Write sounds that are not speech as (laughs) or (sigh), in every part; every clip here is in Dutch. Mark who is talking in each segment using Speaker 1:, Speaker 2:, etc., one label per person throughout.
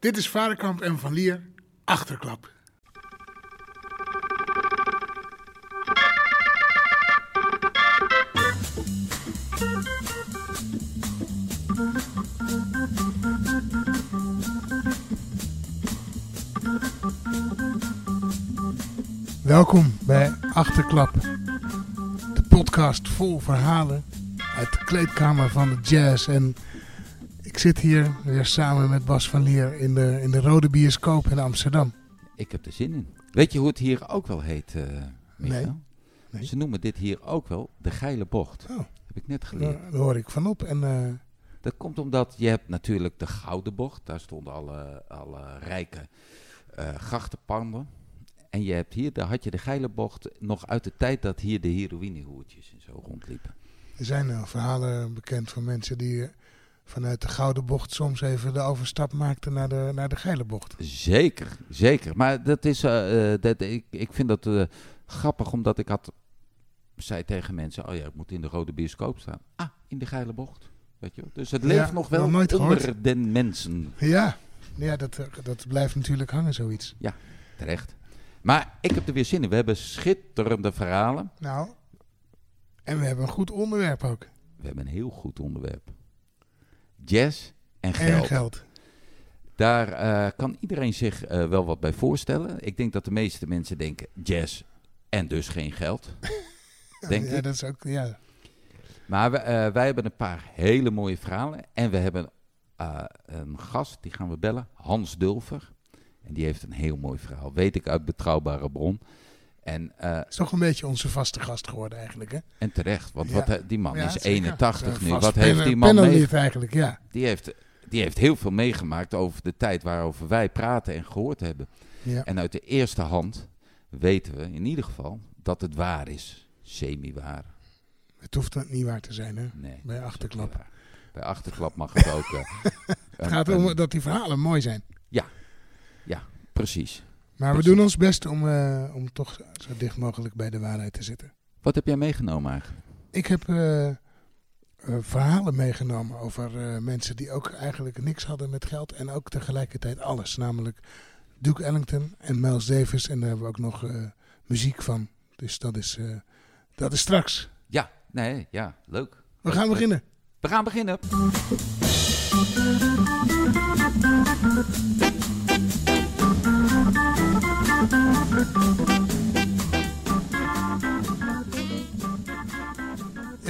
Speaker 1: Dit is Varenkamp en Van Lier, Achterklap. Welkom bij Achterklap, de podcast vol verhalen uit de kleedkamer van de jazz. En ik zit hier weer samen met Bas van Lier in de, in de Rode Bioscoop in Amsterdam.
Speaker 2: Ik heb er zin in. Weet je hoe het hier ook wel heet, Michael?
Speaker 1: Nee. Nee.
Speaker 2: Ze noemen dit hier ook wel de geile bocht.
Speaker 1: Oh,
Speaker 2: Heb ik net geleerd.
Speaker 1: daar, daar hoor ik van op. En eh,
Speaker 2: Dat komt omdat je hebt natuurlijk de gouden bocht. Daar stonden alle, alle rijke eh grachtenpanden. En je hebt hier, daar had je de geile bocht nog uit de tijd dat hier de heroïnehoertjes en zo rondliepen.
Speaker 1: er zijn uh, verhalen bekend van mensen die vanuit de Gouden Bocht soms even de overstap maakten naar de, naar de Geile Bocht.
Speaker 2: Zeker, zeker. Maar dat is, eh, eh, dat, ik, ik vind dat eh, grappig, omdat ik had, zei tegen mensen, oh ja, ik moet in de rode bioscoop staan. Ah, in de geile bocht. Weet je. Dus het
Speaker 1: Ja,
Speaker 2: leeft nog wel
Speaker 1: nog nooit
Speaker 2: onder den mensen.
Speaker 1: Ja, ja dat, dat blijft natuurlijk hangen, zoiets.
Speaker 2: Terecht. Maar ik heb er weer zin in. We hebben schitterende verhalen.
Speaker 1: Nou, en we hebben een goed onderwerp ook.
Speaker 2: We hebben een heel goed onderwerp. Jazz en geld.
Speaker 1: En geld.
Speaker 2: Daar eh, kan iedereen zich eh, wel wat bij voorstellen. Ik denk dat de meeste mensen denken jazz en dus geen geld. (laughs) Denk
Speaker 1: ja,
Speaker 2: ik.
Speaker 1: dat is ook, ja.
Speaker 2: Maar we, eh, wij hebben een paar hele mooie verhalen. En we hebben een gast, die gaan we bellen, Hans Dulver. En die heeft een heel mooi verhaal, weet ik uit betrouwbare bron. En, eh,
Speaker 1: is toch een beetje onze vaste gast geworden eigenlijk, hè?
Speaker 2: en terecht, want
Speaker 1: Ja.
Speaker 2: wat, hij- die man
Speaker 1: Ja,
Speaker 2: is
Speaker 1: zeker.
Speaker 2: 81
Speaker 1: Een
Speaker 2: nu. Wat heeft die man mee?
Speaker 1: panellid eigenlijk, ja.
Speaker 2: Die heeft, die heeft heel veel meegemaakt over de tijd waarover wij praten en gehoord hebben.
Speaker 1: ja.
Speaker 2: En uit de eerste hand weten we in ieder geval dat het waar is. Semi-waar.
Speaker 1: Het hoeft niet waar te zijn, hè?
Speaker 2: Nee.
Speaker 1: Bij achterklap.
Speaker 2: Bij achterklap mag het ook. eh, (laughs)
Speaker 1: Het gaat om dat die verhalen mooi zijn.
Speaker 2: Precies.
Speaker 1: Maar we doen ons best om, eh, om toch zo dicht mogelijk bij de waarheid te zitten.
Speaker 2: Wat heb jij meegenomen eigenlijk?
Speaker 1: Ik heb eh, eh, verhalen meegenomen over mensen die ook eigenlijk niks hadden met geld en ook tegelijkertijd alles. Namelijk Duke Ellington en Miles Davis en daar hebben we ook nog muziek van. Dus dat is, dat is straks.
Speaker 2: Ja, nee, ja, leuk.
Speaker 1: We gaan beginnen.
Speaker 2: We gaan beginnen.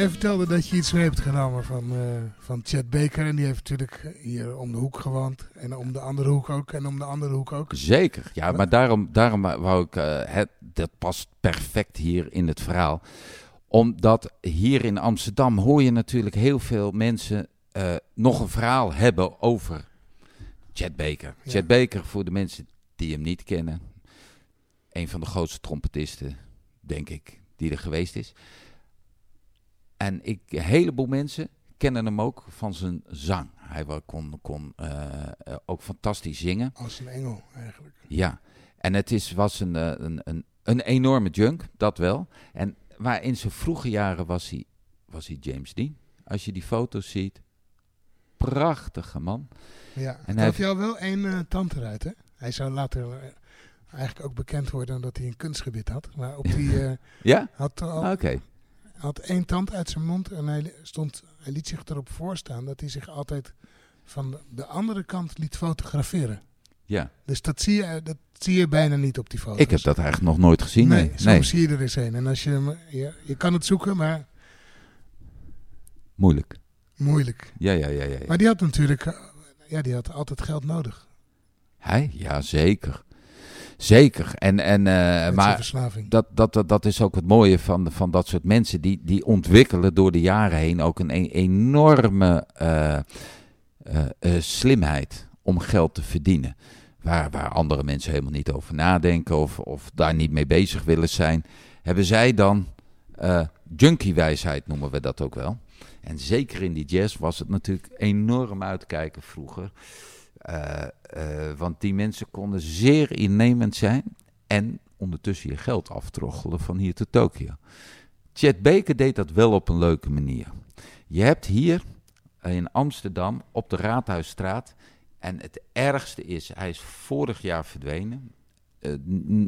Speaker 1: Jij vertelde dat je iets mee hebt genomen van, eh, van Chad Baker. En die heeft natuurlijk hier om de hoek gewoond. En om de andere hoek ook. En om de andere hoek ook.
Speaker 2: Zeker. Ja, maar daarom, daarom wou ik, eh, het, dat past perfect hier in het verhaal. Omdat hier in Amsterdam hoor je natuurlijk heel veel mensen eh, nog een verhaal hebben over Chet Baker.
Speaker 1: Ja.
Speaker 2: Chet Baker, voor de mensen die hem niet kennen, een van de grootste trompetisten, denk ik, die er geweest is. En ik, een heleboel mensen kennen hem ook van zijn zang. Hij kon, kon eh, eh, ook fantastisch zingen.
Speaker 1: Als een engel eigenlijk.
Speaker 2: Ja, en het is, was een, eh, een, een, een enorme junk, dat wel. En, maar in zijn vroege jaren was hij, was hij James Dean. Als je die foto's ziet, prachtige man.
Speaker 1: Ja,
Speaker 2: En hij
Speaker 1: heeft jou wel één eh, tand eruit, hè? Hij zou later eigenlijk ook bekend worden omdat hij een kunstgebied had. Maar op die (laughs) eh,
Speaker 2: Ja?
Speaker 1: had al,
Speaker 2: Oké.
Speaker 1: had één tand uit zijn mond en hij, stond, hij liet zich erop voorstaan dat hij zich altijd van de- de andere kant liet fotograferen.
Speaker 2: Ja.
Speaker 1: Dus dat zie je, dat zie je bijna niet op die foto's.
Speaker 2: Ik heb dat eigenlijk nog nooit gezien.
Speaker 1: Nee,
Speaker 2: Nee,
Speaker 1: soms
Speaker 2: nee.
Speaker 1: zie je er eens een. En als je, je, je kan het zoeken, maar
Speaker 2: moeilijk.
Speaker 1: moeilijk.
Speaker 2: Ja, ja, ja, ja. ja.
Speaker 1: Maar die had natuurlijk, eh, ja, die had altijd geld nodig.
Speaker 2: Hij? Ja, zeker. Zeker. En, en, eh, maar dat, dat, dat, dat is ook het mooie van, van dat soort mensen. Die, die ontwikkelen door de jaren heen ook een, e- enorme eh, eh, slimheid om geld te verdienen. Waar, waar andere mensen helemaal niet over nadenken of, of daar niet mee bezig willen zijn. Hebben zij dan junkiewijsheid noemen we dat ook wel. En zeker in die jazz was het natuurlijk enorm uitkijken vroeger. Eh, eh, want die mensen konden zeer innemend zijn en ondertussen je geld aftroggelen van hier tot Tokio. Chet Baker deed dat wel op een leuke manier. Je hebt hier in Amsterdam op de Raadhuisstraat En het ergste is, hij is vorig jaar verdwenen. Uh,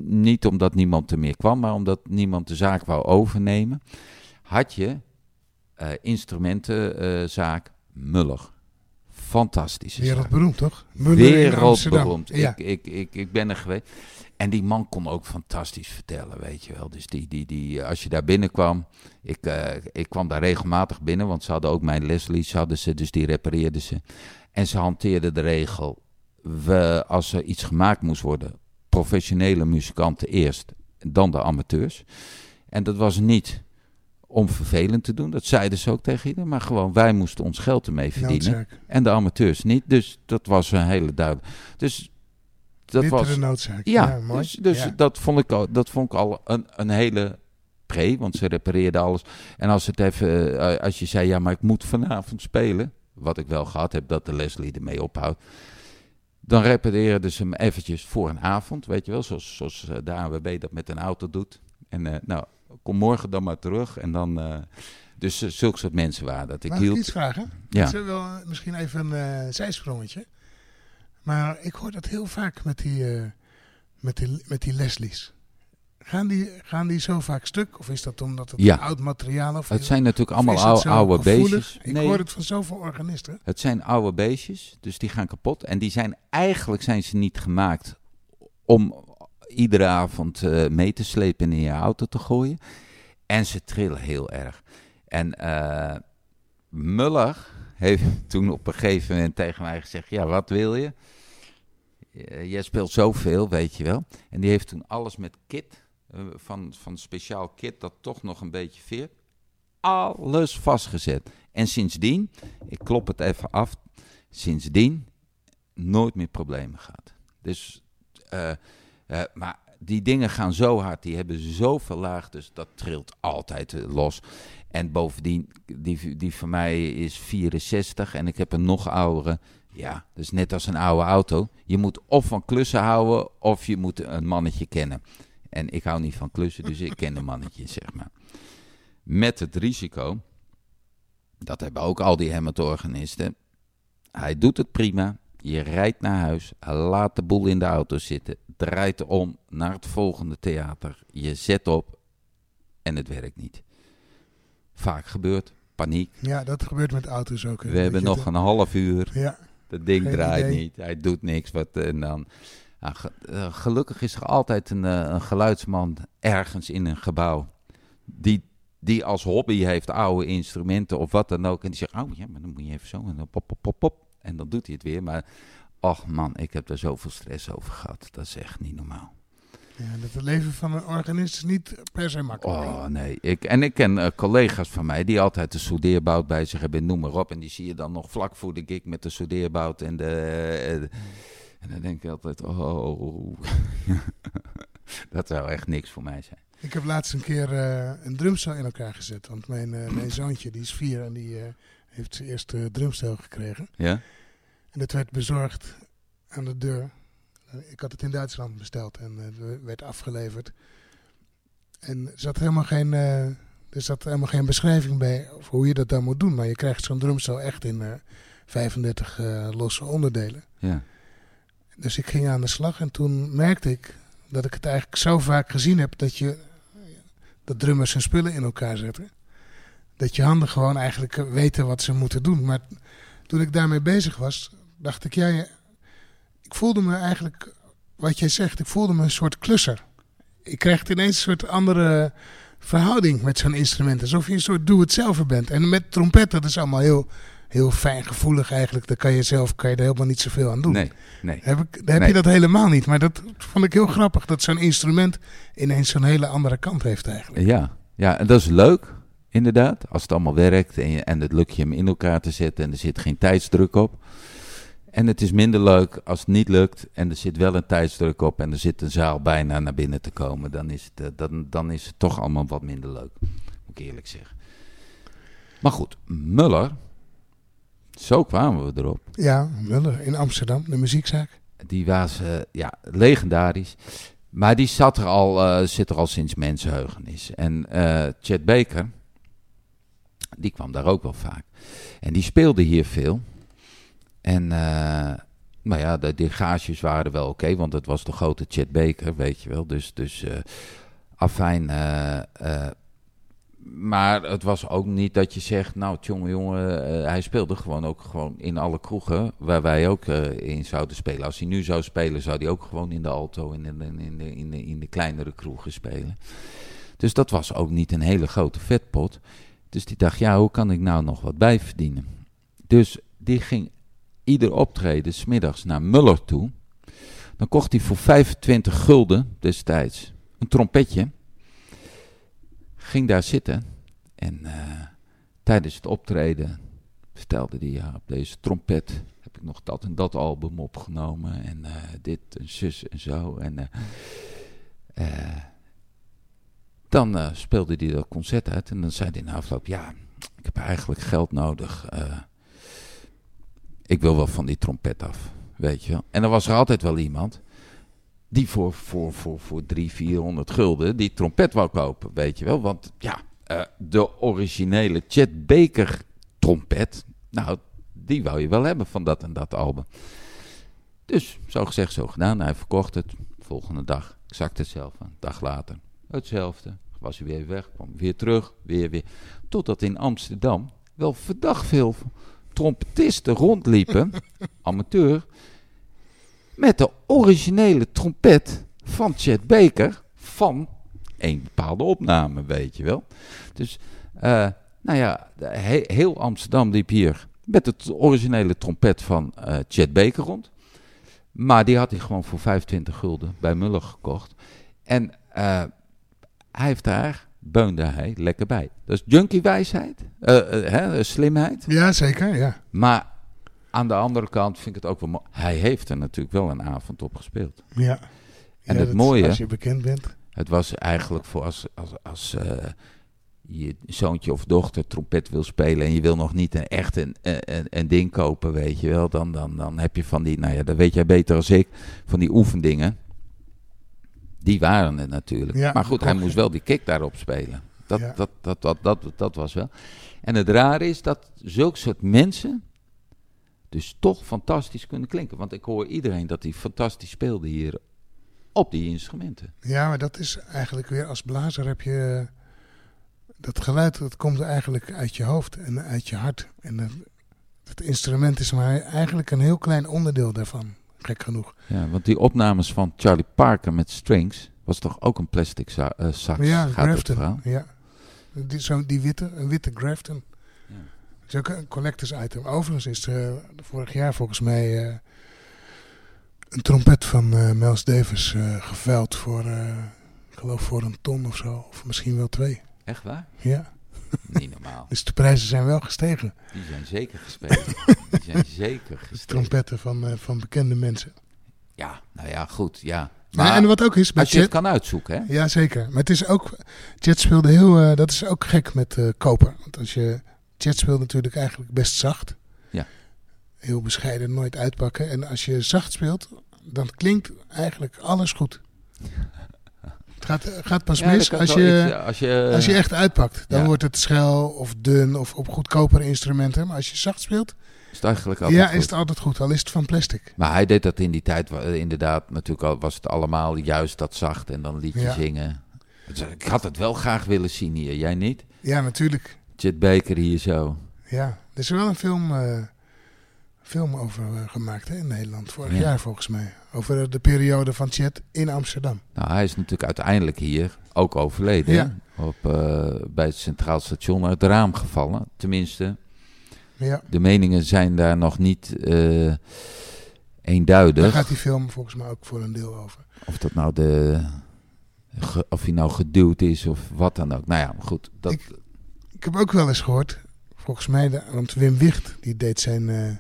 Speaker 2: niet omdat niemand er meer kwam, maar omdat niemand de zaak wou overnemen. Had je uh, instrumentenzaak Muller. Fantastisch.
Speaker 1: Wereldberoemd, toch?
Speaker 2: Muller Wereldberoemd. Ja. Ik, ik, ik, ik ben er geweest. En die man kon ook fantastisch vertellen, weet je wel. Dus die, die, die, als je daar binnenkwam, ik, uh, ik kwam daar regelmatig binnen, want ze hadden ook mijn Leslie's, hadden ze, dus die repareerden ze. En ze hanteerden de regel, we, als er iets gemaakt moest worden, professionele muzikanten eerst, dan de amateurs. En dat was niet om vervelend te doen, dat zeiden ze ook tegen iedereen, maar gewoon wij moesten ons geld ermee verdienen. En de amateurs niet, dus dat was een hele duidelijk. Dus dat was
Speaker 1: noodzaak.
Speaker 2: Ja, ja dus, dus Dat, vond ik al, dat vond ik al een, een hele pre, want ze repareerden alles. En als, het even, uh, als je zei, ja, maar ik moet vanavond spelen, wat ik wel gehad heb, dat de Leslie ermee ophoudt. Dan repareerden ze hem eventjes voor een avond, weet je wel, zoals, zoals uh, de AWB dat met een auto doet. En uh, nou, kom morgen dan maar terug en dan... dus zulke soort mensen waren dat. Ik
Speaker 1: Mag
Speaker 2: hield...
Speaker 1: ik iets vragen? Ja. Is wel misschien even een zijsprongetje? Maar ik hoor dat heel vaak met die, uh, met die, met die Leslie's. Gaan die, gaan die zo vaak stuk? Of is dat omdat het
Speaker 2: ja.
Speaker 1: oud materiaal is?
Speaker 2: Het zijn natuurlijk allemaal oude, oude beestjes.
Speaker 1: Ik hoor het van zoveel organisten.
Speaker 2: Het zijn oude beestjes, dus die gaan kapot. En die zijn eigenlijk zijn ze niet gemaakt om iedere avond uh, mee te slepen en in je auto te gooien. En ze trillen heel erg. En uh, Muller heeft (laughs) toen op een gegeven moment tegen mij gezegd: Ja, wat wil je? Jij speelt zoveel, weet je wel. En die heeft toen alles met kit, uh, van, van speciaal kit dat toch nog een beetje veert, alles vastgezet. En sindsdien, ik klop het even af, sindsdien nooit meer problemen gehad. Dus, uh, maar die dingen gaan zo hard, die hebben zoveel laag, dus dat trilt altijd los. En bovendien, die, die van mij is 64 en ik heb een nog oudere. Ja, dus net als een oude auto. Je moet of van klussen houden of je moet een mannetje kennen. En ik hou niet van klussen, dus ik ken een mannetje, zeg maar. Met het risico, dat hebben ook al die hematorganisten. Hij doet het prima. Je rijdt naar huis, laat de boel in de auto zitten, draait om naar het volgende theater. Je zet op en het werkt niet vaak gebeurt. Paniek.
Speaker 1: Ja, dat gebeurt met auto's ook.
Speaker 2: We hebben nog een half uur. Ja. Dat ding draait niet. Hij doet niks. Wat, en dan, nou, gelukkig is er altijd een, eh, een, geluidsman ergens in een gebouw. Die, die als hobby heeft oude instrumenten of wat dan ook. En die zegt, oh ja, maar dan moet je even zo. En dan pop, pop, pop, pop. En dan doet hij het weer. Maar, ach man, ik heb daar zoveel stress over gehad. Dat is echt niet normaal.
Speaker 1: Ja, dat het leven van een organist is niet per se makkelijk.
Speaker 2: Oh nee, ik, en ik ken uh, collega's van mij die altijd de soudeerbout bij zich hebben, noem maar op. En die zie je dan nog vlak voor de gig met de soudeerbout en de... Uh, en dan denk ik altijd, oh, (laughs) dat zou echt niks voor mij zijn.
Speaker 1: Ik heb laatst een keer uh, een drumstel in elkaar gezet. Want mijn, mijn zoontje, die is vier en die heeft zijn eerste drumstel gekregen.
Speaker 2: Ja?
Speaker 1: En dat werd bezorgd aan de deur ik had het in Duitsland besteld en uh, werd afgeleverd. En er zat helemaal geen, uh, er zat helemaal geen beschrijving bij over hoe je dat dan moet doen. Maar je krijgt zo'n drumstel echt in uh, 35 losse onderdelen.
Speaker 2: Ja.
Speaker 1: Dus ik ging aan de slag en toen merkte ik dat ik het eigenlijk zo vaak gezien heb dat je dat drummers hun spullen in elkaar zetten. Dat je handen gewoon eigenlijk weten wat ze moeten doen. Maar toen ik daarmee bezig was, dacht ik, ja, ik voelde me eigenlijk, wat jij zegt, ik voelde me een soort klusser. Ik kreeg ineens een soort andere verhouding met zo'n instrument. Alsof je een soort doe-het-zelf bent. En met trompet, dat is allemaal heel, heel fijn gevoelig eigenlijk. Daar kan je zelf kan je er helemaal niet zoveel aan doen.
Speaker 2: Nee, nee.
Speaker 1: Heb, ik, heb je dat helemaal niet. Maar dat vond ik heel grappig, dat zo'n instrument ineens zo'n hele andere kant heeft eigenlijk.
Speaker 2: Ja, ja, en dat is leuk, inderdaad. Als het allemaal werkt en, je, en het lukt je hem in elkaar te zetten en er zit geen tijdsdruk op. En het is minder leuk als het niet lukt en er zit wel een tijdsdruk op en er zit een zaal bijna naar binnen te komen. Dan is het, eh, dan, dan is het toch allemaal wat minder leuk, moet ik eerlijk zeggen. Maar goed, Muller, zo kwamen we erop.
Speaker 1: Ja, Muller in Amsterdam, de muziekzaak.
Speaker 2: Die was uh, ja, legendarisch. Maar die zat er al, uh, zit er al sinds mensenheugenis. En uh, Chet Baker, die kwam daar ook wel vaak. En die speelde hier veel. En uh, maar ja, de, de gages waren wel oké, want het was de grote Chet Baker, weet je wel. Dus, dus uh, afijn. Uh, maar het was ook niet dat je zegt, nou jongen, jongen, hij speelde gewoon ook gewoon in alle kroegen waar wij ook in zouden spelen. Als hij nu zou spelen, zou hij ook gewoon in de alto en in in de, in de, in de kleinere kroegen spelen. Dus dat was ook niet een hele grote vetpot. Dus die dacht, ja, hoe kan ik nou nog wat bijverdienen? Dus die ging ieder optreden smiddags naar Muller toe. Dan kocht hij voor 25 gulden destijds een trompetje. Ging daar zitten. En uh, tijdens het optreden vertelde hij, ja, op deze trompet heb ik nog dat en dat album opgenomen. En uh, dit en zus en zo. En uh, dan speelde hij dat concert uit. En dan zei hij na afloop, ja, ik heb eigenlijk geld nodig ik wil wel van die trompet af. Weet je wel. En dan was er altijd wel iemand die voor, voor, voor, voor 300, 400 gulden die trompet wou kopen. Weet je wel. Want ja, uh, de originele Chet Baker trompet. Nou, die wou je wel hebben van dat en dat album. Dus zo gezegd, zo gedaan. Hij verkocht het. Volgende dag exact hetzelfde. Een dag later hetzelfde. Was hij weer weg, kwam weer terug, weer weer. Totdat in Amsterdam wel verdacht veel trompetisten rondliepen, (laughs) amateur, met de originele trompet van Chet Baker van een bepaalde opname, weet je wel. Dus, uh, nou ja, he heel Amsterdam liep hier met de originele trompet van uh, Chet Baker rond. Maar die had hij gewoon voor 25 gulden bij Muller gekocht. En uh, hij heeft daar beunde hij lekker bij. Dat is junkie-wijsheid, uh, uh, slimheid.
Speaker 1: Ja, zeker, ja.
Speaker 2: Maar aan de andere kant vind ik het ook wel mooi. Hij heeft er natuurlijk wel een avond op gespeeld.
Speaker 1: Ja.
Speaker 2: En het mooie...
Speaker 1: Als je bekend bent.
Speaker 2: Het was eigenlijk voor als, als, als uh, je zoontje of dochter trompet wil spelen... en je wil nog niet een, echt een, een, een ding kopen, weet je wel. Dan, dan, dan heb je van die, nou ja, dat weet jij beter als ik... van die oefendingen die waren het natuurlijk. Ja, maar goed, hij moest wel die kick daarop spelen. Dat, dat, dat, dat, dat, dat, was wel. En het rare is dat zulke soort mensen dus toch fantastisch kunnen klinken. Want ik hoor iedereen dat hij fantastisch speelde hier op die instrumenten.
Speaker 1: Ja, maar dat is eigenlijk weer als blazer heb je... Dat geluid dat komt eigenlijk uit je hoofd en uit je hart. En het instrument is maar eigenlijk een heel klein onderdeel daarvan gek genoeg.
Speaker 2: Ja, want die opnames van Charlie Parker met strings was toch ook een plastic uh, sax?
Speaker 1: Ja, Grafton. Ja, die, zo, die witte, een witte Grafton. Ja. Dat is ook een collectors item. Overigens is er uh, vorig jaar volgens mij uh, een trompet van uh, Miles Davis geveild voor, ik geloof voor een ton of zo. Of misschien wel twee.
Speaker 2: Echt waar?
Speaker 1: Ja.
Speaker 2: Niet normaal. (laughs)
Speaker 1: dus de prijzen zijn wel gestegen.
Speaker 2: Die zijn zeker gestegen. Die zijn zeker gestegen.
Speaker 1: Trompetten van, uh, van bekende mensen.
Speaker 2: Ja, nou ja, goed, ja.
Speaker 1: Maar ja, en wat ook is
Speaker 2: bij als je het kan uitzoeken, hè?
Speaker 1: Ja, zeker. Maar het is ook... Jet speelde heel... Uh, dat is ook gek met uh, koper. Want als je... Jet speelt natuurlijk eigenlijk best zacht.
Speaker 2: Ja.
Speaker 1: Heel bescheiden, nooit uitpakken. En als je zacht speelt, dan klinkt eigenlijk alles goed. Het gaat, gaat pas mis als je, als, je, als je echt uitpakt. Dan wordt het schel of dun of op goedkopere instrumenten. Maar als je zacht speelt...
Speaker 2: Is het eigenlijk altijd
Speaker 1: Ja,
Speaker 2: goed.
Speaker 1: is het altijd goed. Al is het van plastic.
Speaker 2: Maar hij deed dat in die tijd inderdaad. Natuurlijk al, was het allemaal juist dat zacht en dan liedje ja. zingen. Ik had het wel graag willen zien hier. Jij niet?
Speaker 1: Ja, natuurlijk.
Speaker 2: Chet Baker hier zo.
Speaker 1: Ja, er is wel een film... Uh, film over uh, gemaakt hè, in Nederland. Vorig ja. jaar volgens mij. Over de periode van Chet in Amsterdam.
Speaker 2: Nou, hij is natuurlijk uiteindelijk hier ook overleden.
Speaker 1: Ja.
Speaker 2: Op, bij het Centraal Station uit het raam gevallen. Tenminste,
Speaker 1: ja.
Speaker 2: de meningen zijn daar nog niet uh, eenduidig.
Speaker 1: Daar gaat die film volgens mij ook voor een deel over.
Speaker 2: Of dat nou de... Ge, of hij nou geduwd is of wat dan ook. Nou ja, goed. Dat...
Speaker 1: Ik, ik heb ook wel eens gehoord, volgens mij, de, want Wim Wicht die deed zijn... Uh,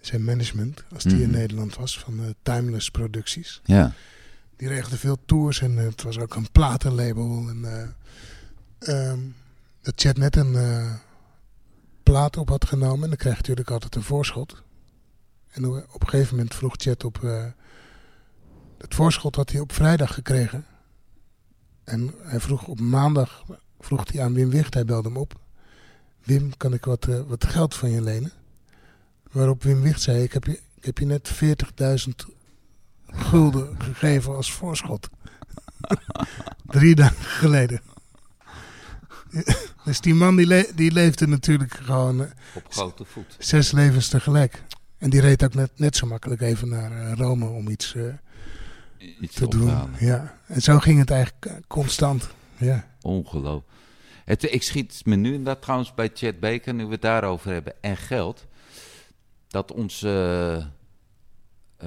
Speaker 1: zijn management, als die mm. in Nederland was, van uh, Timeless Producties.
Speaker 2: Ja.
Speaker 1: Die regelde veel tours en uh, het was ook een platenlabel. En, um, dat Chet net een plaat op had genomen. En dan krijg je natuurlijk altijd een voorschot. En op een gegeven moment vroeg Chet op... het voorschot had hij op vrijdag gekregen. En hij vroeg op maandag vroeg hij aan Wim Wicht, hij belde hem op. Wim, kan ik wat, wat geld van je lenen? Waarop Wim Wicht zei, ik heb, je, Ik heb je net 40.000 gulden gegeven als voorschot. (laughs) Drie dagen geleden. (laughs) Dus die man die, le die leefde natuurlijk gewoon uh,
Speaker 2: op grote voet.
Speaker 1: Zes levens tegelijk. En die reed ook net, net zo makkelijk even naar uh, Rome om iets, uh,
Speaker 2: iets
Speaker 1: te doen. Ja. En zo ging het eigenlijk constant. Ja.
Speaker 2: Ongelooflijk. Het, ik schiet me nu dat trouwens bij Chad Baker, nu we het daarover hebben, en geld. Dat onze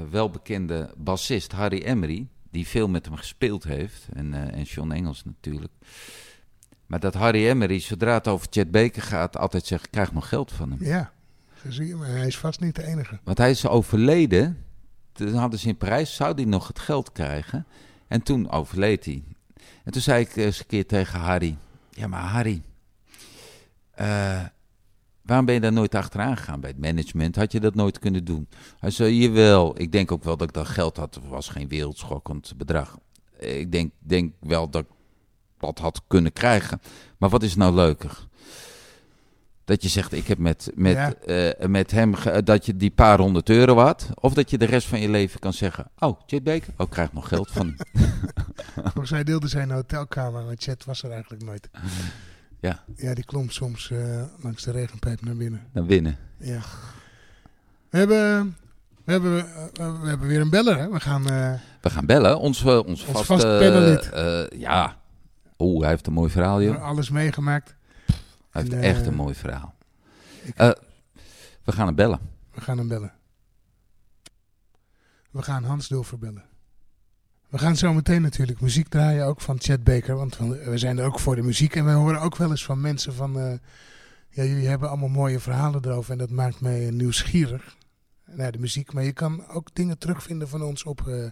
Speaker 2: welbekende bassist Harry Emery, die veel met hem gespeeld heeft, en, en John Engels natuurlijk. Maar dat Harry Emery, zodra het over Chet Baker gaat, altijd zegt: ik krijg nog geld van hem.
Speaker 1: Ja, zie je, maar hij is vast niet de enige.
Speaker 2: Want hij is overleden. Toen hadden ze in Parijs, zou hij nog het geld krijgen. En toen overleed hij. En toen zei ik eens een keer tegen Harry: Ja, maar Harry, uh, waarom ben je daar nooit achteraan gegaan bij het management? Had je dat nooit kunnen doen? Hij zei: Jawel, ik denk ook wel dat ik dat geld had. Het was geen wereldschokkend bedrag. Ik denk, denk wel dat ik wat had kunnen krijgen. Maar wat is nou leuker? Dat je zegt, ik heb met, met, ja. uh, met hem, dat je die paar honderd euro had. Of dat je de rest van je leven kan zeggen, oh, Chet Baker, oh, ik krijg nog geld van (laughs)
Speaker 1: Volgens mij deelde zijn hotelkamer, maar Chet was er eigenlijk nooit.
Speaker 2: Ja.
Speaker 1: Ja, die klom soms uh, langs de regenpijp naar binnen.
Speaker 2: Naar binnen.
Speaker 1: Ja. We hebben, we hebben, we hebben weer een beller, hè? We gaan...
Speaker 2: we gaan bellen. Ons, ons, ons
Speaker 1: vast, vast panelid.
Speaker 2: ja, Oeh, hij heeft een mooi verhaal, joh.
Speaker 1: Alles meegemaakt.
Speaker 2: Hij heeft en, echt een mooi verhaal. Ik, uh, we gaan hem bellen.
Speaker 1: We gaan hem bellen. We gaan Hans Dulfer bellen. We gaan zo meteen natuurlijk muziek draaien, ook van Chad Baker. Want we zijn er ook voor de muziek. En we horen ook wel eens van mensen van... Uh, ja, jullie hebben allemaal mooie verhalen erover. En dat maakt mij nieuwsgierig naar de muziek. Maar je kan ook dingen terugvinden van ons op, uh,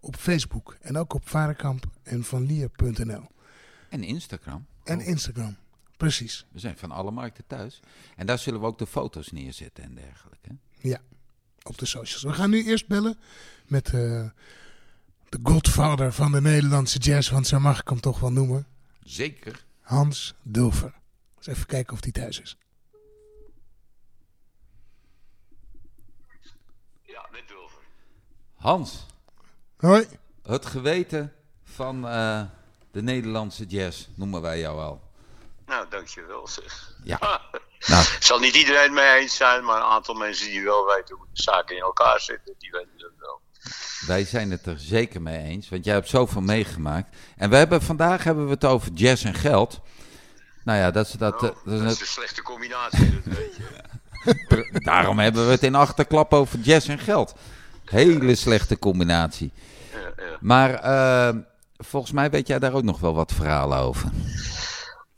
Speaker 1: op Facebook. En ook op Varenkamp en vanlier.nl.
Speaker 2: En Instagram.
Speaker 1: En Instagram, precies.
Speaker 2: We zijn van alle markten thuis. En daar zullen we ook de foto's neerzetten en dergelijke.
Speaker 1: Ja, op de socials. We gaan nu eerst bellen met uh, de godvader van de Nederlandse jazz, want zo mag ik hem toch wel noemen.
Speaker 2: Zeker.
Speaker 1: Hans Dulfer. Eens even kijken of hij thuis is.
Speaker 3: Ja, met Dulfer.
Speaker 2: Hans.
Speaker 1: Hoi.
Speaker 2: Het geweten van... Uh, de Nederlandse jazz, noemen wij jou al.
Speaker 3: Nou, dankjewel zeg.
Speaker 2: Ja. (laughs)
Speaker 3: nou. Zal niet iedereen mee eens zijn, maar een aantal mensen die wel weten hoe de zaken in elkaar zitten, die weten het wel.
Speaker 2: Wij zijn het er zeker mee eens, want jij hebt zoveel meegemaakt. En we hebben, vandaag hebben we het over jazz en geld. Nou ja, dat is, dat,
Speaker 3: oh,
Speaker 2: dat,
Speaker 3: dat is een slechte combinatie, dat weet je. (laughs)
Speaker 2: Daarom hebben we het in achterklap over jazz en geld. Hele slechte combinatie.
Speaker 3: Ja, ja.
Speaker 2: Maar... Uh, volgens mij weet jij daar ook nog wel wat verhalen over.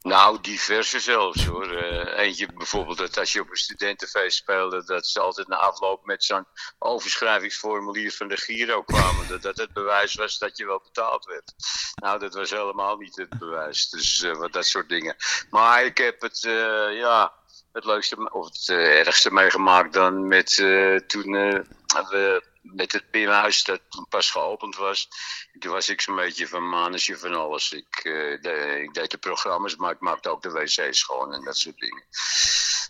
Speaker 3: Nou, diverse zelfs hoor. Uh, eentje bijvoorbeeld dat als je op een studentenfeest speelde, dat ze altijd na afloop met zo'n overschrijvingsformulier van de Giro kwamen. dat dat het bewijs was dat je wel betaald werd. Nou, dat was helemaal niet het bewijs. Dus uh, wat dat soort dingen. Maar ik heb het, uh, ja, het leukste of het ergste meegemaakt dan met toen we met het pinhuis dat pas geopend was. Toen was ik zo'n beetje van manusje van alles. Ik, de, ik deed de programma's, maar ik maakte ook de wc's schoon en dat soort dingen.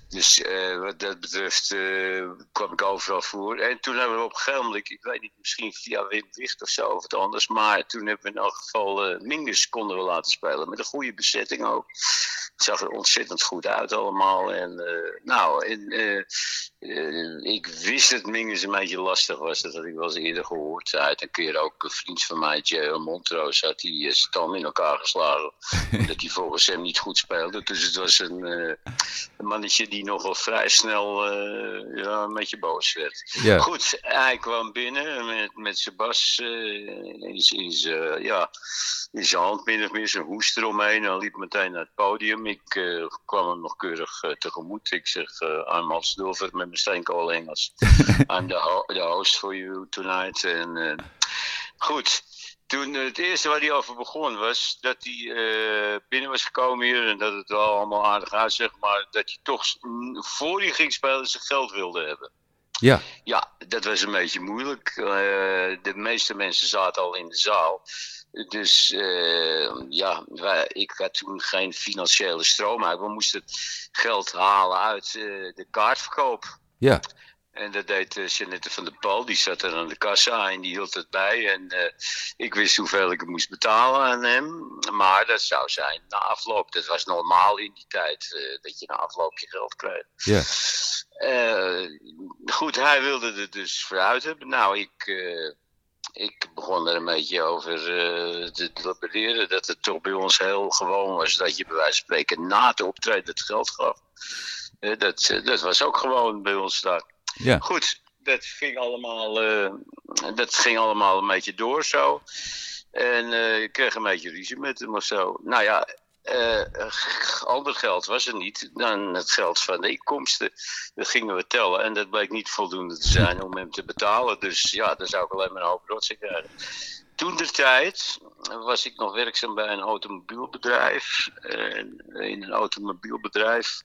Speaker 3: Dus uh, wat dat betreft uh, kwam ik overal voor. En toen hebben we op een ik weet niet, misschien via Wim Wicht of zo of het anders. Maar toen hebben we in elk geval Mingus konden we laten spelen. Met een goede bezetting ook. Het zag er ontzettend goed uit allemaal. En nou, ik wist dat Mingus een beetje lastig was. Dat ik wel eens eerder gehoord. Uit een keer ook een vriend van mij, J.L. Montrose, had die stam in elkaar geslagen. (laughs) omdat hij volgens hem niet goed speelde. Dus het was een, een mannetje die nogal vrij snel uh, ja, een beetje boos werd. Goed, hij kwam binnen met, met zijn bas in, in, uh, ja, in zijn hand min of meer, zijn hoest eromheen. Hij liep meteen naar het podium. Ik kwam hem nog keurig tegemoet. Ik zeg, I'm Hans Dulver met mijn steenkool Engels. (laughs) I'm the host for you tonight. En, goed, toen het eerste waar hij over begon was dat hij uh, binnen was gekomen hier en dat het wel allemaal aardig uitzag, maar dat hij toch voor hij ging spelen zijn geld wilde hebben.
Speaker 2: Ja.
Speaker 3: Ja, dat was een beetje moeilijk. Uh, de meeste mensen zaten al in de zaal. Dus uh, ja, wij, ik had toen geen financiële stroom uit. We moesten geld halen uit de kaartverkoop.
Speaker 2: Ja.
Speaker 3: En dat deed uh, Jeannette van der Pal. Die zat er aan de kassa en die hield het bij. En uh, ik wist hoeveel ik moest betalen aan hem. Maar dat zou zijn na afloop. Dat was normaal in die tijd. Uh, dat je na afloop je geld kreeg.
Speaker 2: Ja.
Speaker 3: goed, hij wilde er dus vooruit hebben. Nou, ik ik begon er een beetje over uh, te delibereren. Dat het toch bij ons heel gewoon was dat je bij wijze van spreken na het optreden het geld gaf. Uh, dat, uh, dat was ook gewoon bij ons daar.
Speaker 2: Ja.
Speaker 3: Goed, dat ging, allemaal, dat ging allemaal een beetje door zo. En ik kreeg een beetje ruzie met hem of zo. Nou ja, uh, ander geld was er niet dan het geld van de inkomsten. Dat gingen we tellen en dat bleek niet voldoende te zijn om hem te betalen. Dus ja, daar zou ik alleen maar een hoop rotsen krijgen. Toen de tijd was ik nog werkzaam bij een automobielbedrijf. En in een automobielbedrijf,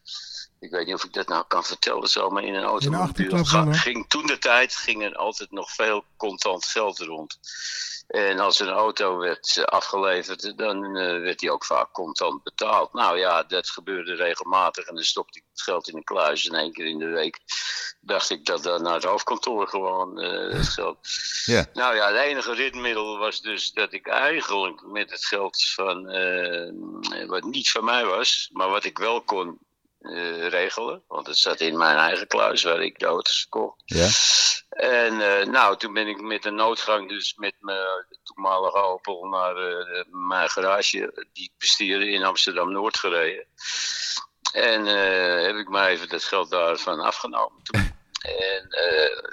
Speaker 3: ik weet niet of ik dat nou kan vertellen zo, maar in een automobiel ging toen de tijd ging er altijd nog veel contant geld rond. En als een auto werd eh, afgeleverd, dan uh, werd die ook vaak contant betaald. Nou ja, dat gebeurde regelmatig en dan stopte ik het geld in een kluis. En één keer in de week dacht ik dat dan naar het hoofdkantoor gewoon uh, het geld.
Speaker 2: Yeah.
Speaker 3: Nou ja, het enige ritmiddel was dus dat ik eigenlijk met het geld van, wat niet van mij was, maar wat ik wel kon uh, regelen. Want het zat in mijn eigen kluis waar ik de auto's kocht.
Speaker 2: Ja.
Speaker 3: En uh, nou, toen ben ik met een noodgang dus met mijn toenmalige Opel naar uh, mijn garage die ik bestierde in Amsterdam-Noord gereden. En heb ik maar even dat geld daarvan afgenomen toen. (laughs) En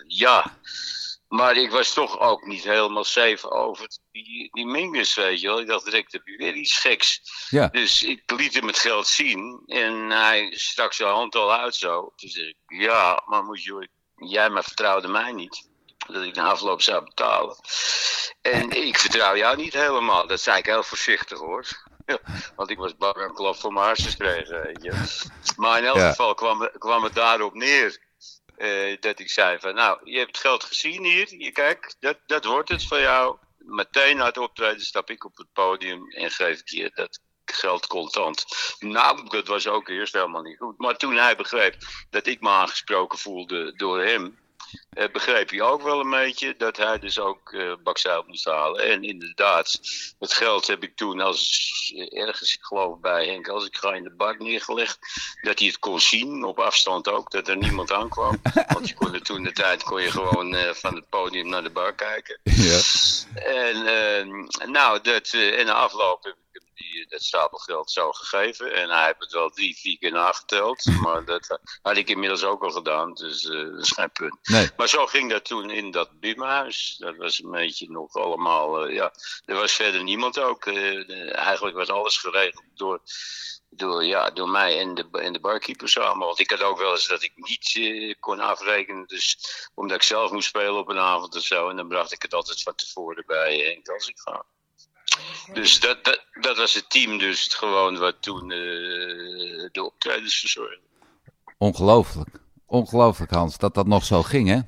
Speaker 3: ja, maar ik was toch ook niet helemaal safe over die, die mingus, weet je wel. Ik dacht direct, heb je weer iets geks.
Speaker 2: Ja.
Speaker 3: Dus ik liet hem het geld zien. En hij stak zijn hand al uit zo. Toen zei ik, ja, maar moet je, jij maar vertrouwde mij niet. Dat ik de afloop zou betalen. En ik vertrouw jou niet helemaal. Dat zei ik heel voorzichtig hoor. (laughs) Want ik was bang een klap voor mijn hartjes kregen, weet je. Maar in elk
Speaker 2: Ja.
Speaker 3: geval kwam, kwam het daarop neer. Eh, dat ik zei van, nou, je hebt geld gezien hier. Je, kijk, dat, dat wordt het van jou. Meteen na het optreden stap ik op het podium en geef ik je dat geld contant. Nou, dat was ook eerst helemaal niet goed. Maar toen hij begreep dat ik me aangesproken voelde door hem... eh, begreep hij ook wel een beetje dat hij dus ook eh bakzeil moest halen. En inderdaad, het geld heb ik toen als eh, ergens, ik geloof bij Henk, als ik ga in de bak neergelegd, dat hij het kon zien, op afstand ook, dat er niemand aankwam. (laughs) Want je kon er toen de tijd kon je gewoon van het podium naar de bar kijken.
Speaker 2: Ja.
Speaker 3: En eh, nou, dat, en na afloop heb ik hem die, dat stapelgeld zo gegeven. En hij heeft het wel drie, vier keer nageteld. (laughs) Maar dat eh, had ik inmiddels ook al gedaan, dus eh, dat is geen punt.
Speaker 2: Nee.
Speaker 3: Maar zo ging dat toen in dat bimhuis. Dat was een beetje nog allemaal, eh, ja, er was verder niemand ook. Eh, eigenlijk was alles geregeld door, door, ja, door mij en de, en de barkeeper samen. Want ik had ook wel eens dat ik niet eh, kon afrekenen. Dus omdat ik zelf moest spelen op een avond of zo. En dan bracht ik het altijd van tevoren bij Henk als ik ga. Dus dat, dat, dat was het team dus gewoon wat toen eh, de optredens verzorgde.
Speaker 2: Ongelooflijk. Ongelooflijk, Hans, dat dat nog zo ging, hè?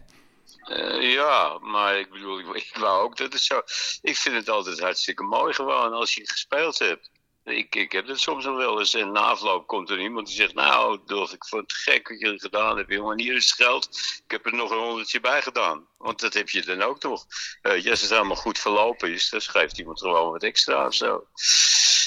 Speaker 3: Eh, ja, maar ik bedoel, ik, ik wou ook dat het zo. Ik vind het altijd hartstikke mooi gewoon als je gespeeld hebt. Ik, ik heb het soms nog wel eens en na afloop komt er iemand die zegt: Nou, Dolf, ik vond het gek wat jullie gedaan hebben, jongen. Hier is het geld. Ik heb er nog een honderdje bij gedaan. Want dat heb je dan ook toch. Eh, als het helemaal goed verlopen is, dan schrijft iemand gewoon wat extra of zo.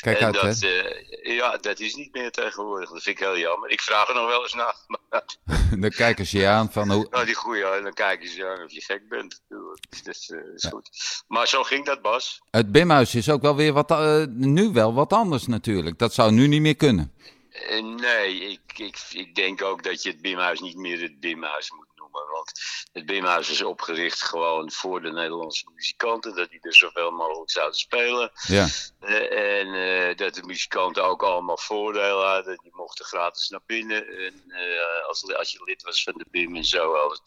Speaker 2: Kijk
Speaker 3: en
Speaker 2: uit,
Speaker 3: dat,
Speaker 2: hè?
Speaker 3: eh, ja, dat is niet meer tegenwoordig. Dat vind ik heel jammer. Ik vraag er nog wel eens naar. (laughs) Maar (laughs)
Speaker 2: Dan kijken ze je aan van hoe...
Speaker 3: nou, die goeie, en dan kijken ze aan of je gek bent. natuurlijk. Dat is goed. Maar zo ging dat, Bas.
Speaker 2: Het Bimhuis is ook wel weer wat, eh, nu wel wat anders natuurlijk. Dat zou nu niet meer kunnen.
Speaker 3: Eh, nee, ik, ik, ik denk ook dat je het Bimhuis niet meer het Bimhuis moet Want het Bimhuis is opgericht gewoon voor de Nederlandse muzikanten. Dat die er zoveel mogelijk zouden spelen.
Speaker 2: Ja,
Speaker 3: Eh, en eh, dat de muzikanten ook allemaal voordelen hadden. Die mochten gratis naar binnen. En, eh, als, als je lid was van de BIM en zo. alles.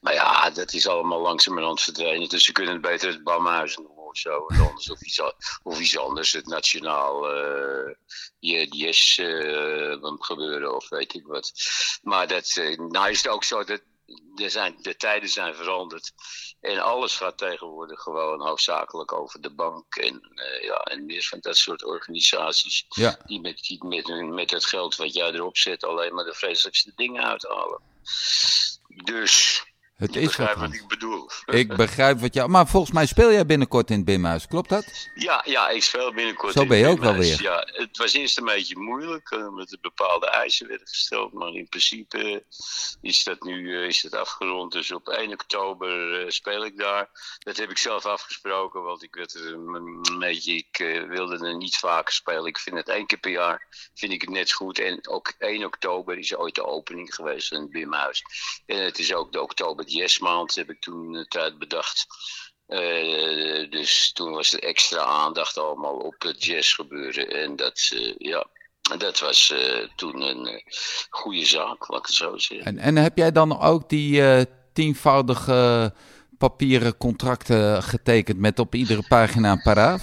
Speaker 3: Maar ja, dat is allemaal langzamerhand verdwenen. Dus ze kunnen het beter het Bamhuis noemen of zo. Of anders, of, iets, of iets anders. Het Nationaal eh yes eh gebeuren of weet ik wat. Maar dat, nou is het ook zo dat er zijn, de tijden zijn veranderd. En alles gaat tegenwoordig gewoon hoofdzakelijk over de bank en, eh, ja, en meer van dat soort organisaties.
Speaker 2: ja.
Speaker 3: Die met, die met, met het geld wat jij erop zet alleen maar de vreselijkste dingen uithalen. Dus
Speaker 2: Het
Speaker 3: Je
Speaker 2: is wat,
Speaker 3: begrijpt wat ik bedoel. (laughs)
Speaker 2: Ik begrijp wat jou... Maar volgens mij speel jij binnenkort in het Bimhuis, klopt dat?
Speaker 3: Ja, ja, ik speel binnenkort.
Speaker 2: Zo
Speaker 3: in
Speaker 2: ben je ook wel weer.
Speaker 3: Ja, het was eerst een beetje moeilijk, eh, omdat er bepaalde eisen werden gesteld. Maar in principe eh, is dat nu eh, is dat afgerond. Dus op 1 oktober speel ik daar. Dat heb ik zelf afgesproken, want ik werd er een, beetje, ik wilde er niet vaker spelen. Ik vind het één keer per jaar, vind ik het net zo goed. En ook 1 oktober is ooit de opening geweest van het Bimhuis. En het is ook de oktober jazzmaand, heb ik toen een tijd bedacht. Eh, dus toen was er extra aandacht allemaal op het jazzgebeuren. En dat, eh, ja, dat was eh, toen een goede zaak, laat ik het zo zeggen.
Speaker 2: En, en heb jij dan ook die tienvoudige papieren contracten getekend met op iedere pagina een paraaf?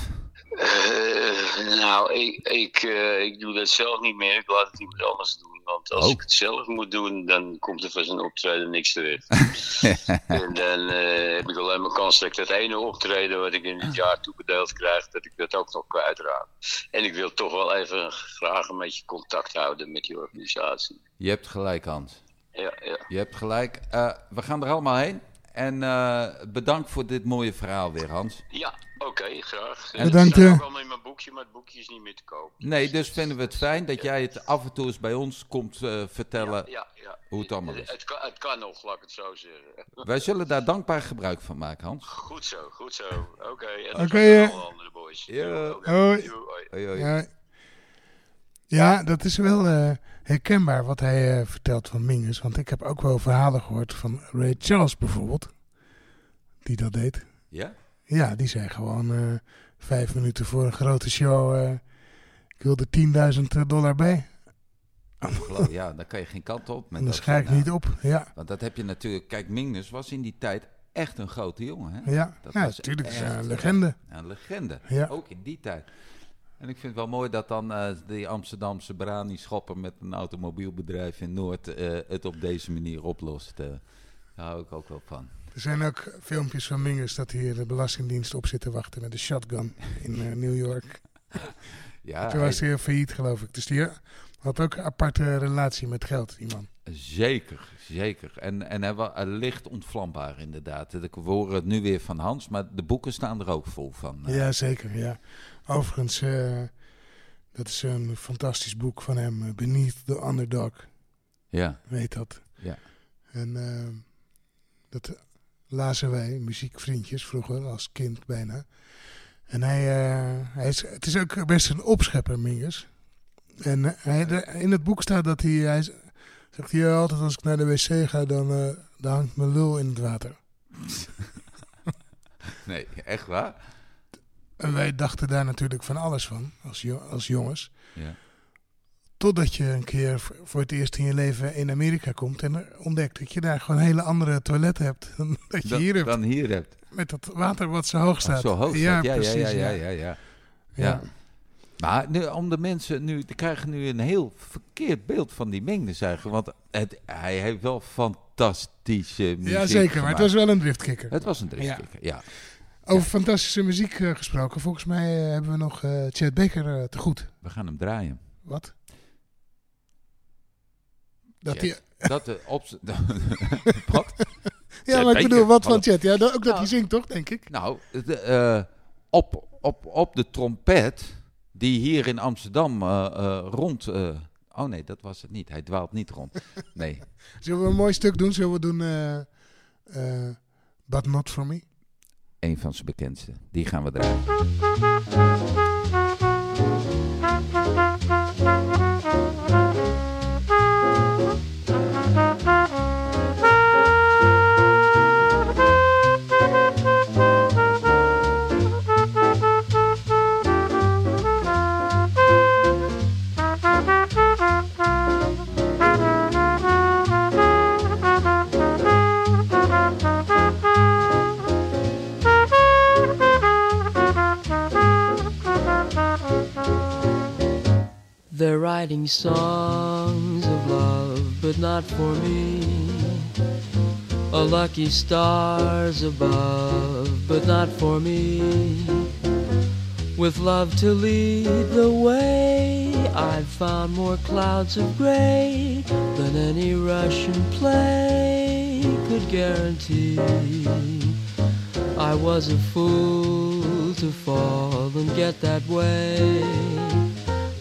Speaker 3: Nou, ik, ik, eh, ik doe dat zelf niet meer. Ik laat het iemand anders doen. Want als
Speaker 2: Oh.
Speaker 3: ik het zelf moet doen, dan komt er van zijn optreden niks terecht. (laughs) en dan eh, heb ik alleen maar kans dat ik dat ene optreden wat ik in het jaar toebedeeld krijg, dat ik dat ook nog kwijtraak. En ik wil toch wel even graag een beetje contact houden met die organisatie.
Speaker 2: Je hebt gelijk, Hans.
Speaker 3: Ja, ja.
Speaker 2: Je hebt gelijk. Eh, we gaan er allemaal heen. En bedankt voor dit mooie verhaal weer, Hans.
Speaker 3: Ja, oké, graag.
Speaker 1: En
Speaker 3: Het
Speaker 1: bedankt,
Speaker 3: staat ook allemaal in mijn boekje, maar het boekje is niet meer te koop.
Speaker 2: Nee, dus vinden we het fijn dat jij het af en toe eens bij ons komt eh, vertellen.
Speaker 3: Ja, ja.
Speaker 2: hoe het allemaal is.
Speaker 3: Het kan, het kan nog, laat ik het zo zeggen. (laughs)
Speaker 2: Wij zullen daar dankbaar gebruik van maken, Hans.
Speaker 3: Goed zo, goed zo. Oké, en
Speaker 1: Oké,
Speaker 3: dan
Speaker 1: eh.
Speaker 3: alle andere boys.
Speaker 2: Ja.
Speaker 1: Hoi.
Speaker 3: doei, hoi.
Speaker 2: Hoi, hoi.
Speaker 1: Ja, ja dat is wel eh, herkenbaar wat hij vertelt van Mingus. Want ik heb ook wel verhalen gehoord van Ray Charles bijvoorbeeld. Die dat deed.
Speaker 2: Ja?
Speaker 1: Ja, die zei gewoon eh, vijf minuten voor een grote show. eh, ik wil er 10.000 dollar bij.
Speaker 2: Geloof- Ja, dan kan je geen kant op. Met
Speaker 1: En dan ik niet op. Ja,
Speaker 2: Want dat heb je natuurlijk... Kijk, Mingus was in die tijd echt een grote jongen, hè?
Speaker 1: ja.
Speaker 2: Dat
Speaker 1: ja
Speaker 2: was
Speaker 1: natuurlijk.
Speaker 2: echt,
Speaker 1: een legende.
Speaker 2: Een legende.
Speaker 1: Ja.
Speaker 2: Ook in die tijd. En ik vind het wel mooi dat dan eh, die Amsterdamse brani-schopper met een automobielbedrijf in Noord eh, het op deze manier oplost. eh. daar hou ik ook wel van.
Speaker 1: Er zijn ook filmpjes van Mingus dat hier de Belastingdienst op zit te wachten met een shotgun in eh, New York. (laughs)
Speaker 2: Ja,
Speaker 1: Toen was hij failliet, geloof ik. Dus die had ook een aparte relatie met geld, die man.
Speaker 2: Zeker, zeker. En, en hij was licht ontvlambaar inderdaad. Ik hoor het nu weer van Hans, maar de boeken staan er ook vol van. eh.
Speaker 1: Ja, zeker. Ja. Overigens, eh, dat is een fantastisch boek van hem. Beneath the Underdog,
Speaker 2: ja,
Speaker 1: weet dat.
Speaker 2: Ja.
Speaker 1: En dat lazen wij, muziekvriendjes, vroeger als kind bijna. En hij, eh, hij is, het is ook best een opschepper, Mingus. En eh, hij, in het boek staat dat hij, hij zegt hij "Ja, altijd als ik naar de wc ga, dan, eh, dan hangt mijn lul in het water. (laughs)
Speaker 2: nee, echt waar?
Speaker 1: En wij dachten daar natuurlijk van alles van, als, jo- als jongens.
Speaker 2: Ja.
Speaker 1: Totdat je een keer voor het eerst in je leven in Amerika komt en ontdekt dat je daar gewoon hele andere toiletten hebt dan (laughs) dat je
Speaker 2: Dan,
Speaker 1: hier hebt.
Speaker 2: dan hier hebt.
Speaker 1: Met dat water wat zo hoog staat.
Speaker 2: Zo hoog
Speaker 1: Ja,
Speaker 2: staat. Ja,
Speaker 1: precies.
Speaker 2: ja, ja, ja,
Speaker 1: ja.
Speaker 2: ja. Maar nu, om de mensen nu, die krijgen nu een heel verkeerd beeld van die Mingdes eigenlijk. Want het, hij heeft wel fantastische muziek
Speaker 1: Ja, zeker. Maar het was wel een driftkikker.
Speaker 2: Het was een driftkikker, ja.
Speaker 1: Over fantastische muziek eh, gesproken. Volgens mij eh, hebben we nog eh Chad Baker te goed.
Speaker 2: We gaan hem draaien.
Speaker 1: Wat? Dat die,
Speaker 2: Dat de op Wat? (laughs) (laughs)
Speaker 1: ja, maar ik bedoel, wat van. Chad? Ja, dat- ook dat
Speaker 2: Nou.
Speaker 1: hij zingt, toch, denk ik?
Speaker 2: Nou, de, eh, op, op, op de trompet die hier in Amsterdam eh, eh, rond... eh, oh nee, dat was het niet. Hij dwaalt niet rond. (laughs) Nee.
Speaker 1: Zullen we een mooi stuk doen? Zullen we doen eh, eh, But Not For Me?
Speaker 2: Een van zijn bekendste. Die gaan we draaien.
Speaker 4: Writing songs of love, but not for me. A lucky stars above, but not for me. With love to lead the way, I've found more clouds of gray than any Russian play could guarantee. I was a fool to fall and get that way.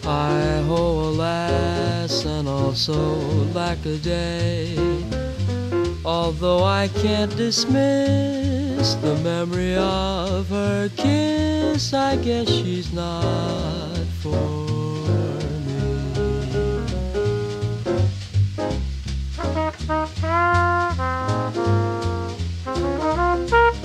Speaker 4: I ho, alas, and also lack a day. Although I can't dismiss the memory of her kiss, I guess she's not for me. (laughs)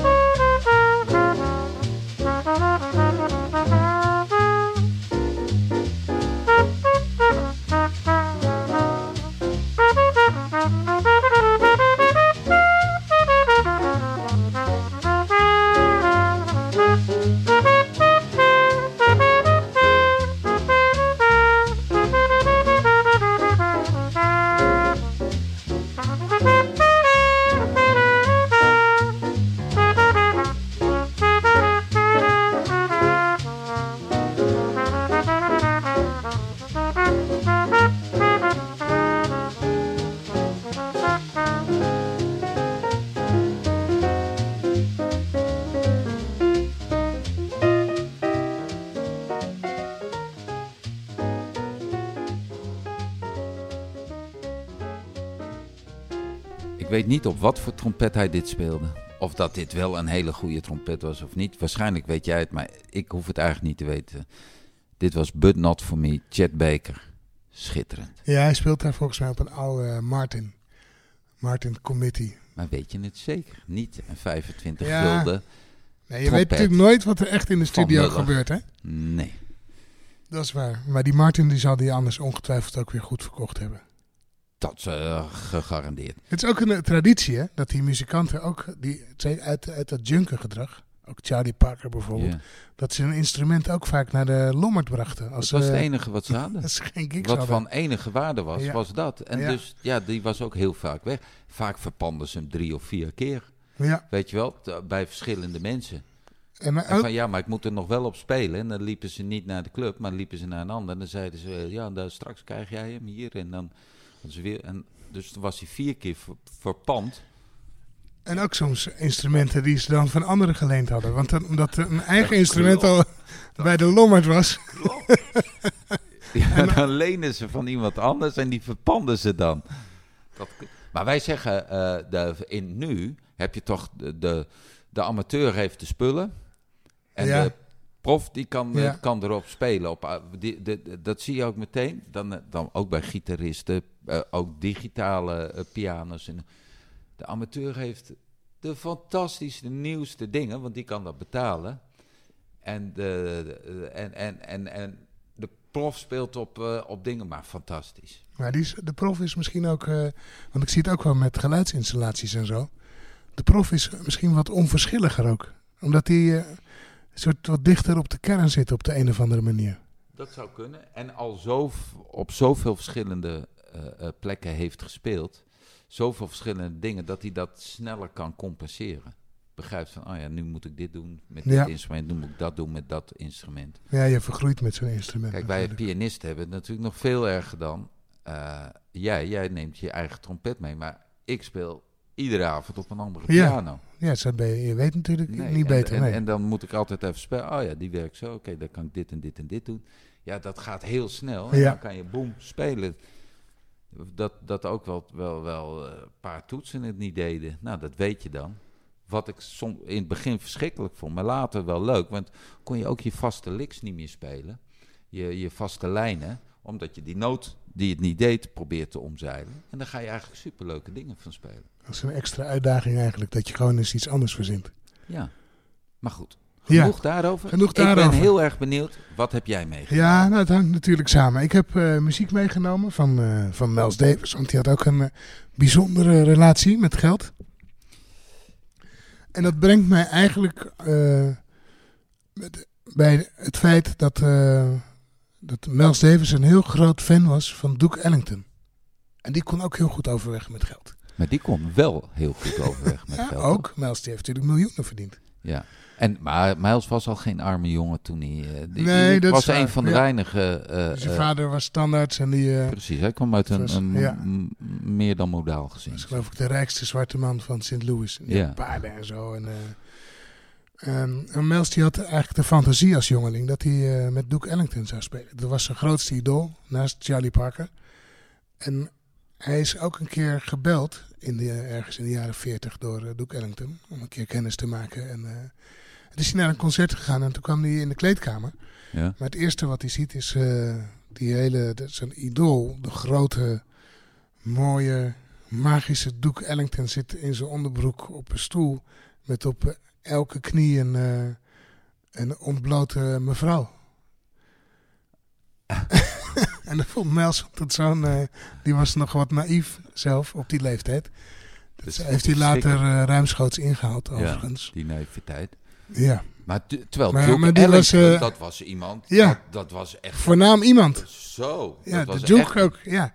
Speaker 2: niet op wat voor trompet hij dit speelde. Of dat dit wel een hele goede trompet was of niet. Waarschijnlijk weet jij het, maar ik hoef het eigenlijk niet te weten. Dit was But Not For Me, Chet Baker. Schitterend.
Speaker 1: Ja, hij speelt daar volgens mij op een oude Martin. Martin Committee.
Speaker 2: Maar weet je het zeker? Niet een 25
Speaker 1: Ja.
Speaker 2: gulden.
Speaker 1: Nee, je
Speaker 2: Trompet.
Speaker 1: weet natuurlijk nooit wat er echt in de studio gebeurt, hè?
Speaker 2: Nee.
Speaker 1: Dat is waar. Maar die Martin die zal die anders ongetwijfeld ook weer goed verkocht hebben.
Speaker 2: Dat is eh, gegarandeerd.
Speaker 1: Het is ook een eh, traditie, hè? Dat die muzikanten ook die, uit, uit dat junkergedrag, ook Charlie Parker bijvoorbeeld, dat ze hun instrument ook vaak naar de lommerd brachten. Als
Speaker 2: Dat was het enige wat ze (laughs) hadden.
Speaker 1: Als ze geen gigs
Speaker 2: Wat
Speaker 1: hadden.
Speaker 2: van enige waarde was,
Speaker 1: Ja.
Speaker 2: was dat. En
Speaker 1: Ja.
Speaker 2: dus, ja, die was ook heel vaak weg. Vaak verpanden ze hem drie of vier keer.
Speaker 1: Ja,
Speaker 2: Weet je wel, t- bij verschillende mensen.
Speaker 1: en maar
Speaker 2: En van ja, maar ik moet er nog wel op spelen. En dan liepen ze niet naar de club, maar liepen ze naar een ander. En dan zeiden ze, eh, ja, daar, straks krijg jij hem hier. En dan ze weer. En dus toen was hij vier keer ver- verpand.
Speaker 1: en ook soms instrumenten die ze dan van anderen geleend hadden. Want dan, omdat een eigen instrument al (laughs) bij de lommerd was.
Speaker 2: Ja, (laughs) dan lenen ze van iemand anders en die verpanden ze dan. Dat, maar wij zeggen, eh, de, in nu heb je toch, de, de, de amateur heeft de spullen. En
Speaker 1: Ja.
Speaker 2: de prof die kan, eh,
Speaker 1: Ja.
Speaker 2: kan erop spelen. Op, ah, die, de, de- dat zie je ook meteen. Dan, eh, dan ook bij gitaristen, eh, ook digitale eh, pianos. En de amateur heeft de fantastische, nieuwste dingen, want die kan dat betalen. En de, de- en, en, en, en de prof speelt op, eh, op dingen, maar fantastisch.
Speaker 1: Maar die is, de prof is misschien ook, eh, want ik zie het ook wel met geluidsinstallaties en zo. De prof is misschien wat onverschilliger ook. Omdat hij eh, soort wat dichter op de kern zit op de een of andere manier.
Speaker 2: Dat zou kunnen. En al zo, op zoveel verschillende eh, eh, plekken heeft gespeeld. Zoveel verschillende dingen dat hij dat sneller kan compenseren. Begrijpt van, oh ja, nu moet ik dit doen met
Speaker 1: Ja.
Speaker 2: dit instrument. Nu moet ik dat doen met dat instrument.
Speaker 1: Ja, je vergroeit met zo'n instrument.
Speaker 2: Kijk, wij pianisten hebben het natuurlijk nog veel erger dan eh, jij. Jij neemt je eigen trompet mee, maar ik speel iedere avond op een andere
Speaker 1: Ja.
Speaker 2: piano.
Speaker 1: Ja, ben je, je weet natuurlijk
Speaker 2: Nee,
Speaker 1: niet
Speaker 2: en-
Speaker 1: beter.
Speaker 2: En,
Speaker 1: nee.
Speaker 2: en dan moet ik altijd even spelen. Oh ja, die werkt zo. Oké, dan kan ik dit en dit en dit doen. Ja, dat gaat heel snel. En
Speaker 1: Ja.
Speaker 2: dan kan je boem spelen. Dat, dat ook wel, wel, wel eh, een paar toetsen het niet deden. Nou, dat weet je dan. Wat ik som, in het begin verschrikkelijk vond, maar later wel leuk. Want kon je ook je vaste licks niet meer spelen. Je, je vaste lijnen. Omdat je die noot die het niet deed, probeert te omzeilen. En dan ga je eigenlijk superleuke dingen van spelen.
Speaker 1: Dat is een extra uitdaging eigenlijk, dat je gewoon eens iets anders verzint.
Speaker 2: Ja, maar goed.
Speaker 1: Ja.
Speaker 2: Genoeg daarover.
Speaker 1: Genoeg
Speaker 2: Ik
Speaker 1: daarover.
Speaker 2: ben heel erg benieuwd. Wat heb jij meegemaakt?
Speaker 1: Ja, nou, het hangt natuurlijk samen. Ik heb eh, muziek meegenomen van, eh van Miles Davis, want die had ook een eh, bijzondere relatie met geld. En dat brengt mij eigenlijk met- bij het feit dat, dat Miles Davis een heel groot fan was van Duke Ellington. En die kon ook heel goed overweg met geld.
Speaker 2: Maar die kon wel heel goed overweg met
Speaker 1: Ja,
Speaker 2: geld.
Speaker 1: ook. Miles die heeft natuurlijk miljoenen verdiend.
Speaker 2: Ja. En, maar Miles was al geen arme jongen toen hij... die,
Speaker 1: Nee,
Speaker 2: die
Speaker 1: dat
Speaker 2: was een van de
Speaker 1: ja.
Speaker 2: weinige... eh,
Speaker 1: Zijn
Speaker 2: eh,
Speaker 1: vader was standaards en die
Speaker 2: precies, hij kwam uit een,
Speaker 1: was-
Speaker 2: een
Speaker 1: ja.
Speaker 2: meer dan modaal gezin.
Speaker 1: was geloof ik de rijkste zwarte man van St. Louis. Die
Speaker 2: Ja.
Speaker 1: paarden en zo. En, eh, ehm, en Miles die had eigenlijk de fantasie als jongeling dat hij met Duke Ellington zou spelen. Dat was zijn grootste idool, naast Charlie Parker. En hij is ook een keer gebeld, in de, ergens in de jaren 40, door eh, Duke Ellington. Om een keer kennis te maken. En, eh, toen is hij naar een concert gegaan en toen kwam hij in de kleedkamer.
Speaker 2: Ja.
Speaker 1: Maar het eerste wat hij ziet is eh, die hele, de- zijn idool, de grote, mooie, magische Duke Ellington zit in zijn onderbroek op een stoel met op elke knie een, een ontblote mevrouw. (laughs) en dat vond Miles tot zo'n, eh, die was nog wat naïef zelf op die leeftijd. Dat
Speaker 2: is
Speaker 1: heeft hij later eh, ruimschoots ingehaald
Speaker 2: Ja.
Speaker 1: overigens.
Speaker 2: Die naïviteit.
Speaker 1: Ja,
Speaker 2: Maar terwijl
Speaker 1: Maar-
Speaker 2: Duke
Speaker 1: maar was, eh,
Speaker 2: dat was iemand,
Speaker 1: ja.
Speaker 2: dat, dat was echt
Speaker 1: voornaam iemand.
Speaker 2: zo.
Speaker 1: Ja,
Speaker 2: dat
Speaker 1: de
Speaker 2: was
Speaker 1: Duke
Speaker 2: echt,
Speaker 1: ook, ja.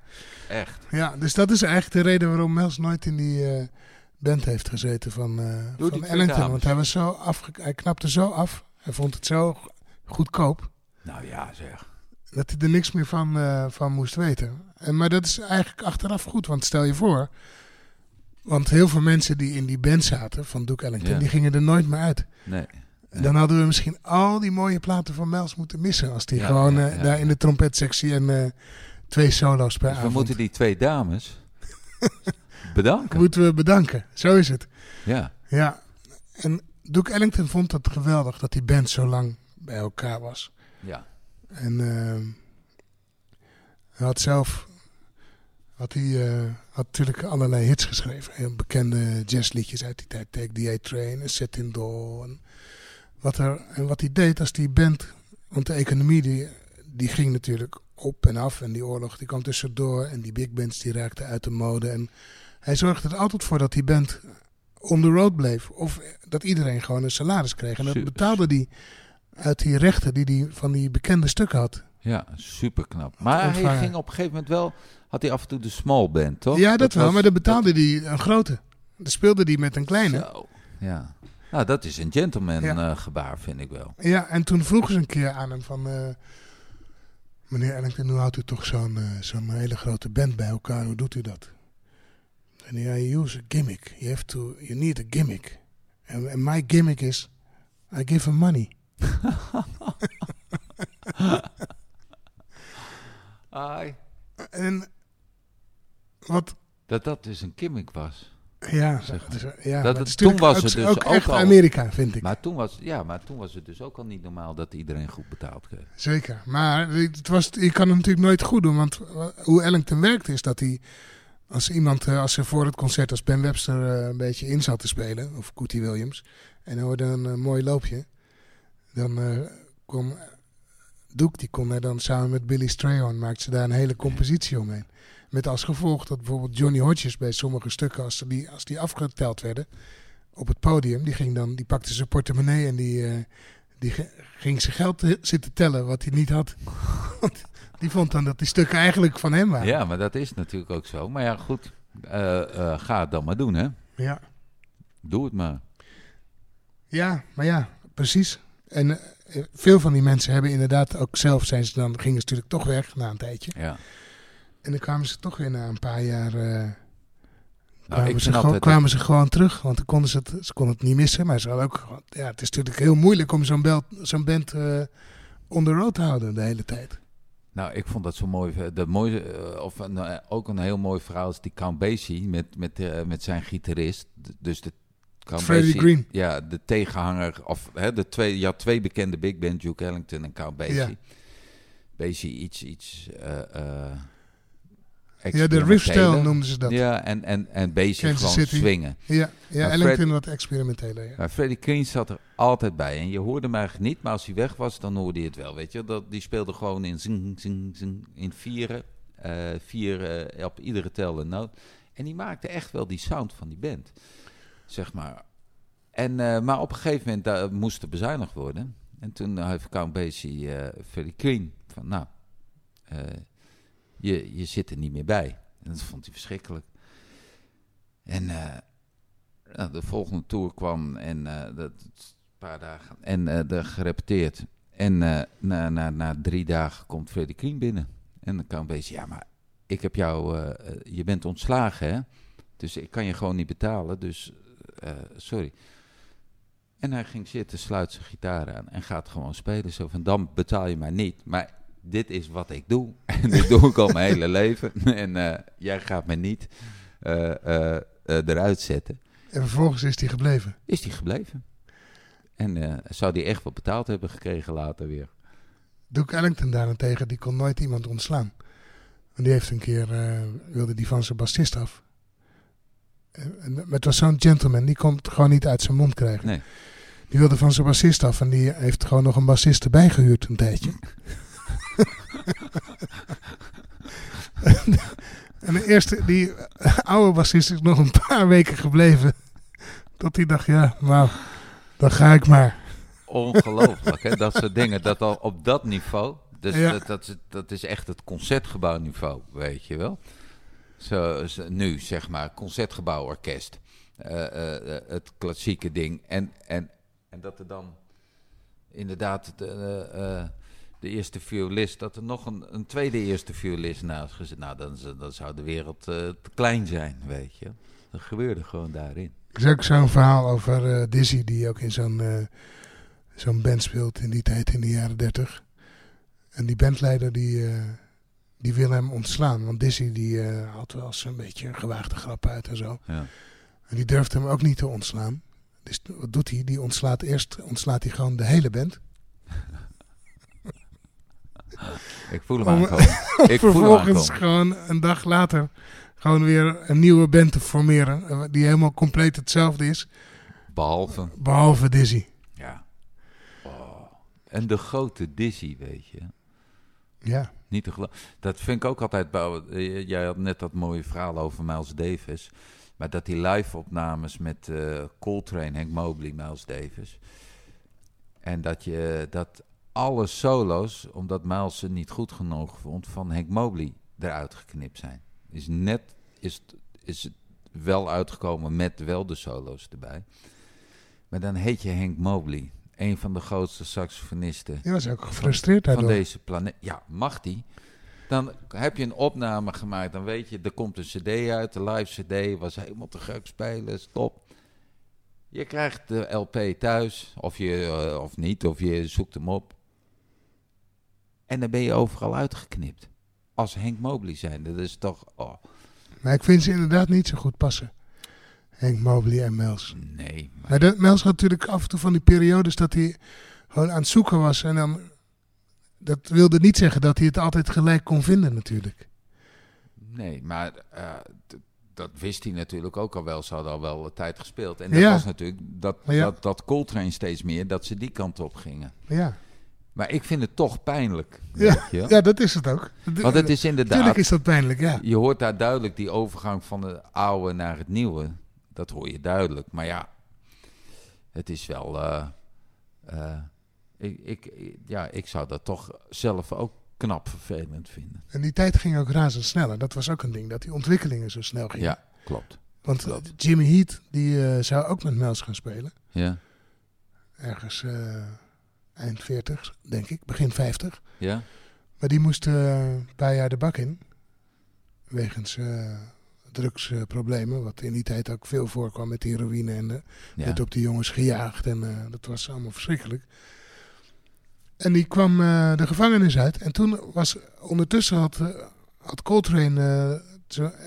Speaker 2: Echt.
Speaker 1: Ja, dus dat is eigenlijk de reden waarom Mels nooit in die band heeft gezeten van, van Ellington.
Speaker 2: dames.
Speaker 1: Want hij, was zo afge hij knapte zo af. Hij vond het zo go- goedkoop.
Speaker 2: Nou ja, zeg.
Speaker 1: Dat hij er niks meer van, eh, van moest weten. En, maar dat is eigenlijk achteraf goed. Want stel je voor. Want heel veel mensen die in die band zaten van Duke Ellington.
Speaker 2: Ja.
Speaker 1: Die gingen er nooit meer uit.
Speaker 2: Nee.
Speaker 1: Dan hadden we misschien al die mooie platen van Mels moeten missen. Als die
Speaker 2: Ja,
Speaker 1: gewoon
Speaker 2: ja,
Speaker 1: eh, daar in de trompetsectie en eh, twee solo's per
Speaker 2: Dus we moeten die twee dames (laughs) bedanken.
Speaker 1: Moeten we bedanken. Zo is het.
Speaker 2: Ja.
Speaker 1: Ja, en Duke Ellington vond het geweldig dat die band zo lang bij elkaar was.
Speaker 2: Ja.
Speaker 1: En ehm, hij had zelf had hij, eh, had natuurlijk allerlei hits geschreven. Heel bekende jazzliedjes uit die tijd. Take the A-Train en Set in Doll. En wat, er, en wat hij deed als die band... Want de economie die, die ging natuurlijk op en af. En die oorlog die kwam tussendoor. En die big bands die raakten uit de mode. En hij zorgde er altijd voor dat die band on the road bleef. Of dat iedereen gewoon een salaris kreeg. En dat betaalde die uit die rechten die hij van die bekende stukken had.
Speaker 2: Ja, super knap. Maar hij ging op een gegeven moment wel, had hij af en toe de small band, toch?
Speaker 1: Ja, dat, wel,
Speaker 2: was-
Speaker 1: maar dan betaalde hij een grote. Dan speelde hij met een kleine.
Speaker 2: Zo. Ja. Nou, dat is een gentleman
Speaker 1: Ja.
Speaker 2: eh, gebaar, vind ik wel.
Speaker 1: Ja, en toen vroegen ze een keer aan hem van... eh, meneer Ellington, hoe houdt u toch zo'n eh, zo'n hele grote band bij elkaar? Hoe doet u dat? En ja, you use a gimmick. You, have to, you need a gimmick. En en my gimmick is... I give him money. (laughs)
Speaker 2: Ai.
Speaker 1: En wat...
Speaker 2: Dat dat dus een gimmick was.
Speaker 1: Ja,
Speaker 2: Zeg maar.
Speaker 1: dat is, ja
Speaker 2: Dat het- toen was het dus
Speaker 1: ook echt
Speaker 2: al-
Speaker 1: Amerika, vind ik.
Speaker 2: Maar toen, was, ja, maar toen was het dus ook al niet normaal dat iedereen goed betaald kreeg.
Speaker 1: Zeker. Maar het was, je kan het natuurlijk nooit goed doen. Want eh, hoe Ellington werkte is dat hij... Als iemand, eh, als ze voor het concert als Ben Webster eh, een beetje in zat te spelen... Of Cootie Williams. En hij hoorde een mooi loopje. Dan eh kwam... Duke, die kon er dan samen met Billy Strayhorn... maakte ze daar een hele compositie omheen. Met als gevolg dat bijvoorbeeld Johnny Hodges bij sommige stukken... als die, als die afgeteld werden op het podium... die, ging dan, die pakte zijn portemonnee en die... eh, die ging zijn geld zitten tellen wat hij niet had. (laughs) Die vond dan dat die stukken eigenlijk van hem waren.
Speaker 2: Ja, maar dat is natuurlijk ook zo. Maar ja, goed. eh, ga het dan maar doen, hè.
Speaker 1: Ja,
Speaker 2: Doe het maar.
Speaker 1: ja maar ja, precies. En eh, veel van die mensen hebben inderdaad ook zelf zijn ze dan gingen ze natuurlijk toch weg na een tijdje.
Speaker 2: Ja.
Speaker 1: En dan kwamen ze toch weer na een paar jaar eh,
Speaker 2: Nou,
Speaker 1: kwamen, ze gewoon, kwamen ze gewoon terug. Want dan konden ze, het, ze konden het niet missen. Maar ze hadden ook ja, het is natuurlijk heel moeilijk om zo'n zo'n band eh on the road te houden de hele tijd.
Speaker 2: Nou, ik vond dat zo mooi. De mooie, eh, of een, eh, ook een heel mooi verhaal is die Count Basie met, met, eh, met zijn gitarist. Dus de
Speaker 1: Freddie Green.
Speaker 2: Ja, de tegenhanger. Of hè, de twee, je had twee bekende big band, Duke Ellington en Count Basie.
Speaker 1: Ja.
Speaker 2: Basie iets, iets. eh
Speaker 1: Ja, de riffstijl noemden ze dat. Ja,
Speaker 2: Ja, en, en, en Basie
Speaker 1: Kansas
Speaker 2: gewoon
Speaker 1: City.
Speaker 2: swingen.
Speaker 1: ja,
Speaker 2: Maar
Speaker 1: Ellington
Speaker 2: Fred-
Speaker 1: wat experimenteler. Ja.
Speaker 2: Maar Freddie Green zat er altijd bij. En je hoorde hem eigenlijk niet, maar als hij weg was, dan hoorde je het wel. Weet je, dat, die speelde gewoon in zing, zing, zing, in vieren. eh, vier op iedere tel een noot. En die maakte echt wel die sound van die band. Zeg maar. En, eh, maar op een gegeven moment daar moest er bezuinigd worden. En toen heeft Count Basie eh Freddie Green van, nou, eh, je, je zit er niet meer bij. En dat vond hij verschrikkelijk. En eh, Nou, de volgende tour kwam en dat een paar dagen en de gerepeteerd. En na, na, na drie dagen komt Freddie Queen binnen. En dan kan wezen, ja, maar ik heb jou, je bent ontslagen, hè? Dus ik kan je gewoon niet betalen, dus eh, sorry. En hij ging zitten, sluit zijn gitaar aan en gaat gewoon spelen. Zo van, dan betaal je mij niet. Maar dit is wat ik doe. (laughs) En dit doe ik al mijn hele (laughs) leven. En eh, jij gaat me niet eh, eruit zetten.
Speaker 1: En vervolgens is hij gebleven.
Speaker 2: Is die gebleven. En zou die echt wat betaald hebben gekregen later weer.
Speaker 1: Duke Ellington daarentegen, die kon nooit iemand ontslaan. En die heeft een keer, wilde die van zijn bassist af. En, en, maar het was zo'n gentleman, die kon het gewoon niet uit zijn mond krijgen.
Speaker 2: Nee.
Speaker 1: Die wilde van zijn bassist af en die heeft gewoon nog een bassist erbij gehuurd een tijdje. (laughs) (laughs) en de eerste, die oude bassist is nog een paar weken gebleven. Tot hij dacht, ja, nou, dan ga ik maar.
Speaker 2: Ongelooflijk, hè? Dat soort dingen. Dat al op dat niveau. Dus
Speaker 1: Ja.
Speaker 2: dat, dat, is, dat is echt het concertgebouwniveau, weet je wel. Zo, nu, zeg maar, concertgebouworkest. Eh, het klassieke ding. En, en, en dat er dan inderdaad de, de eerste violist, dat er nog een, een tweede eerste violist naast gezet. Nou, dan, dan zou de wereld te klein zijn, weet je. Dat gebeurde gewoon daarin.
Speaker 1: Er is ook zo'n verhaal over Dizzy, die ook in zo'n zo'n band speelt in die tijd, in de jaren dertig. En die bandleider, die, die wil hem ontslaan. Want Dizzy, die eh, had wel eens een beetje een gewaagde grap uit en zo.
Speaker 2: Ja.
Speaker 1: En die durft hem ook niet te ontslaan. Dus wat doet hij? Die ontslaat eerst ontslaat hij gewoon de hele band. (laughs)
Speaker 2: Ik voel hem
Speaker 1: Om-
Speaker 2: aankomen. (laughs) Ik voel
Speaker 1: Vervolgens gewoon een dag later gewoon weer een nieuwe band te formeren. eh, Die helemaal compleet hetzelfde is.
Speaker 2: Behalve
Speaker 1: Behalve Dizzy.
Speaker 2: Ja. Oh. En de grote Dizzy, weet je.
Speaker 1: Ja.
Speaker 2: Niet te. Dat vind ik ook altijd. eh, Jij had net dat mooie verhaal over Miles Davis. Maar dat die live-opnames met eh, Coltrane, Hank Mobley, Miles Davis. En dat je dat alle solo's, omdat Miles ze niet goed genoeg vond, van Hank Mobley eruit geknipt zijn. Is net is, is het wel uitgekomen met wel de solo's erbij. Maar dan heet je Hank Mobley, een van de grootste saxofonisten
Speaker 1: Die was ook gefrustreerd
Speaker 2: van
Speaker 1: daardoor.
Speaker 2: deze planeet. Ja, mag die? Dan heb je een opname gemaakt, dan weet je, er komt een cd uit, de live cd was helemaal te gek spelen, stop. Je krijgt de LP thuis, of, je, eh, of niet, of je zoekt hem op. En dan ben je overal uitgeknipt. Als Henk Mobley zijn, dat is toch, oh,
Speaker 1: Maar ik vind ze inderdaad niet zo goed passen. Henk Mobley en Mels.
Speaker 2: nee. Maar,
Speaker 1: Maar de, Mels had natuurlijk af en toe van die periodes dat hij gewoon aan het zoeken was. En dan, dat wilde niet zeggen dat hij het altijd gelijk kon vinden natuurlijk.
Speaker 2: nee, maar eh, dat wist hij natuurlijk ook al wel. Ze hadden al wel tijd gespeeld. En dat
Speaker 1: Ja.
Speaker 2: was natuurlijk dat,
Speaker 1: ja.
Speaker 2: dat, dat Coltrane steeds meer, dat ze die kant op gingen.
Speaker 1: Ja,
Speaker 2: Maar ik vind het toch pijnlijk.
Speaker 1: Ja,
Speaker 2: je
Speaker 1: ja dat is het ook.
Speaker 2: Want het is inderdaad,
Speaker 1: Natuurlijk is dat pijnlijk, ja.
Speaker 2: je hoort daar duidelijk die overgang van het oude naar het nieuwe. Dat hoor je duidelijk. Maar ja, het is wel. eh, eh, ik, ik, ja, ik zou dat toch zelf ook knap vervelend vinden.
Speaker 1: En die tijd ging ook razendsneller. Dat was ook een ding, dat die ontwikkelingen zo snel gingen.
Speaker 2: Ja, klopt.
Speaker 1: Want
Speaker 2: klopt.
Speaker 1: Jimmy Heat, die eh, zou ook met Mels gaan spelen.
Speaker 2: Ja,
Speaker 1: Ergens eind 40, denk ik, begin 50.
Speaker 2: ja,
Speaker 1: Maar die moest een paar jaar de bak in. Wegens drugsproblemen. wat in die tijd ook veel voorkwam met heroïne. En
Speaker 2: ja.
Speaker 1: werd op die jongens gejaagd. En eh, dat was allemaal verschrikkelijk. En die kwam eh, de gevangenis uit. En toen was ondertussen had, had Coltrane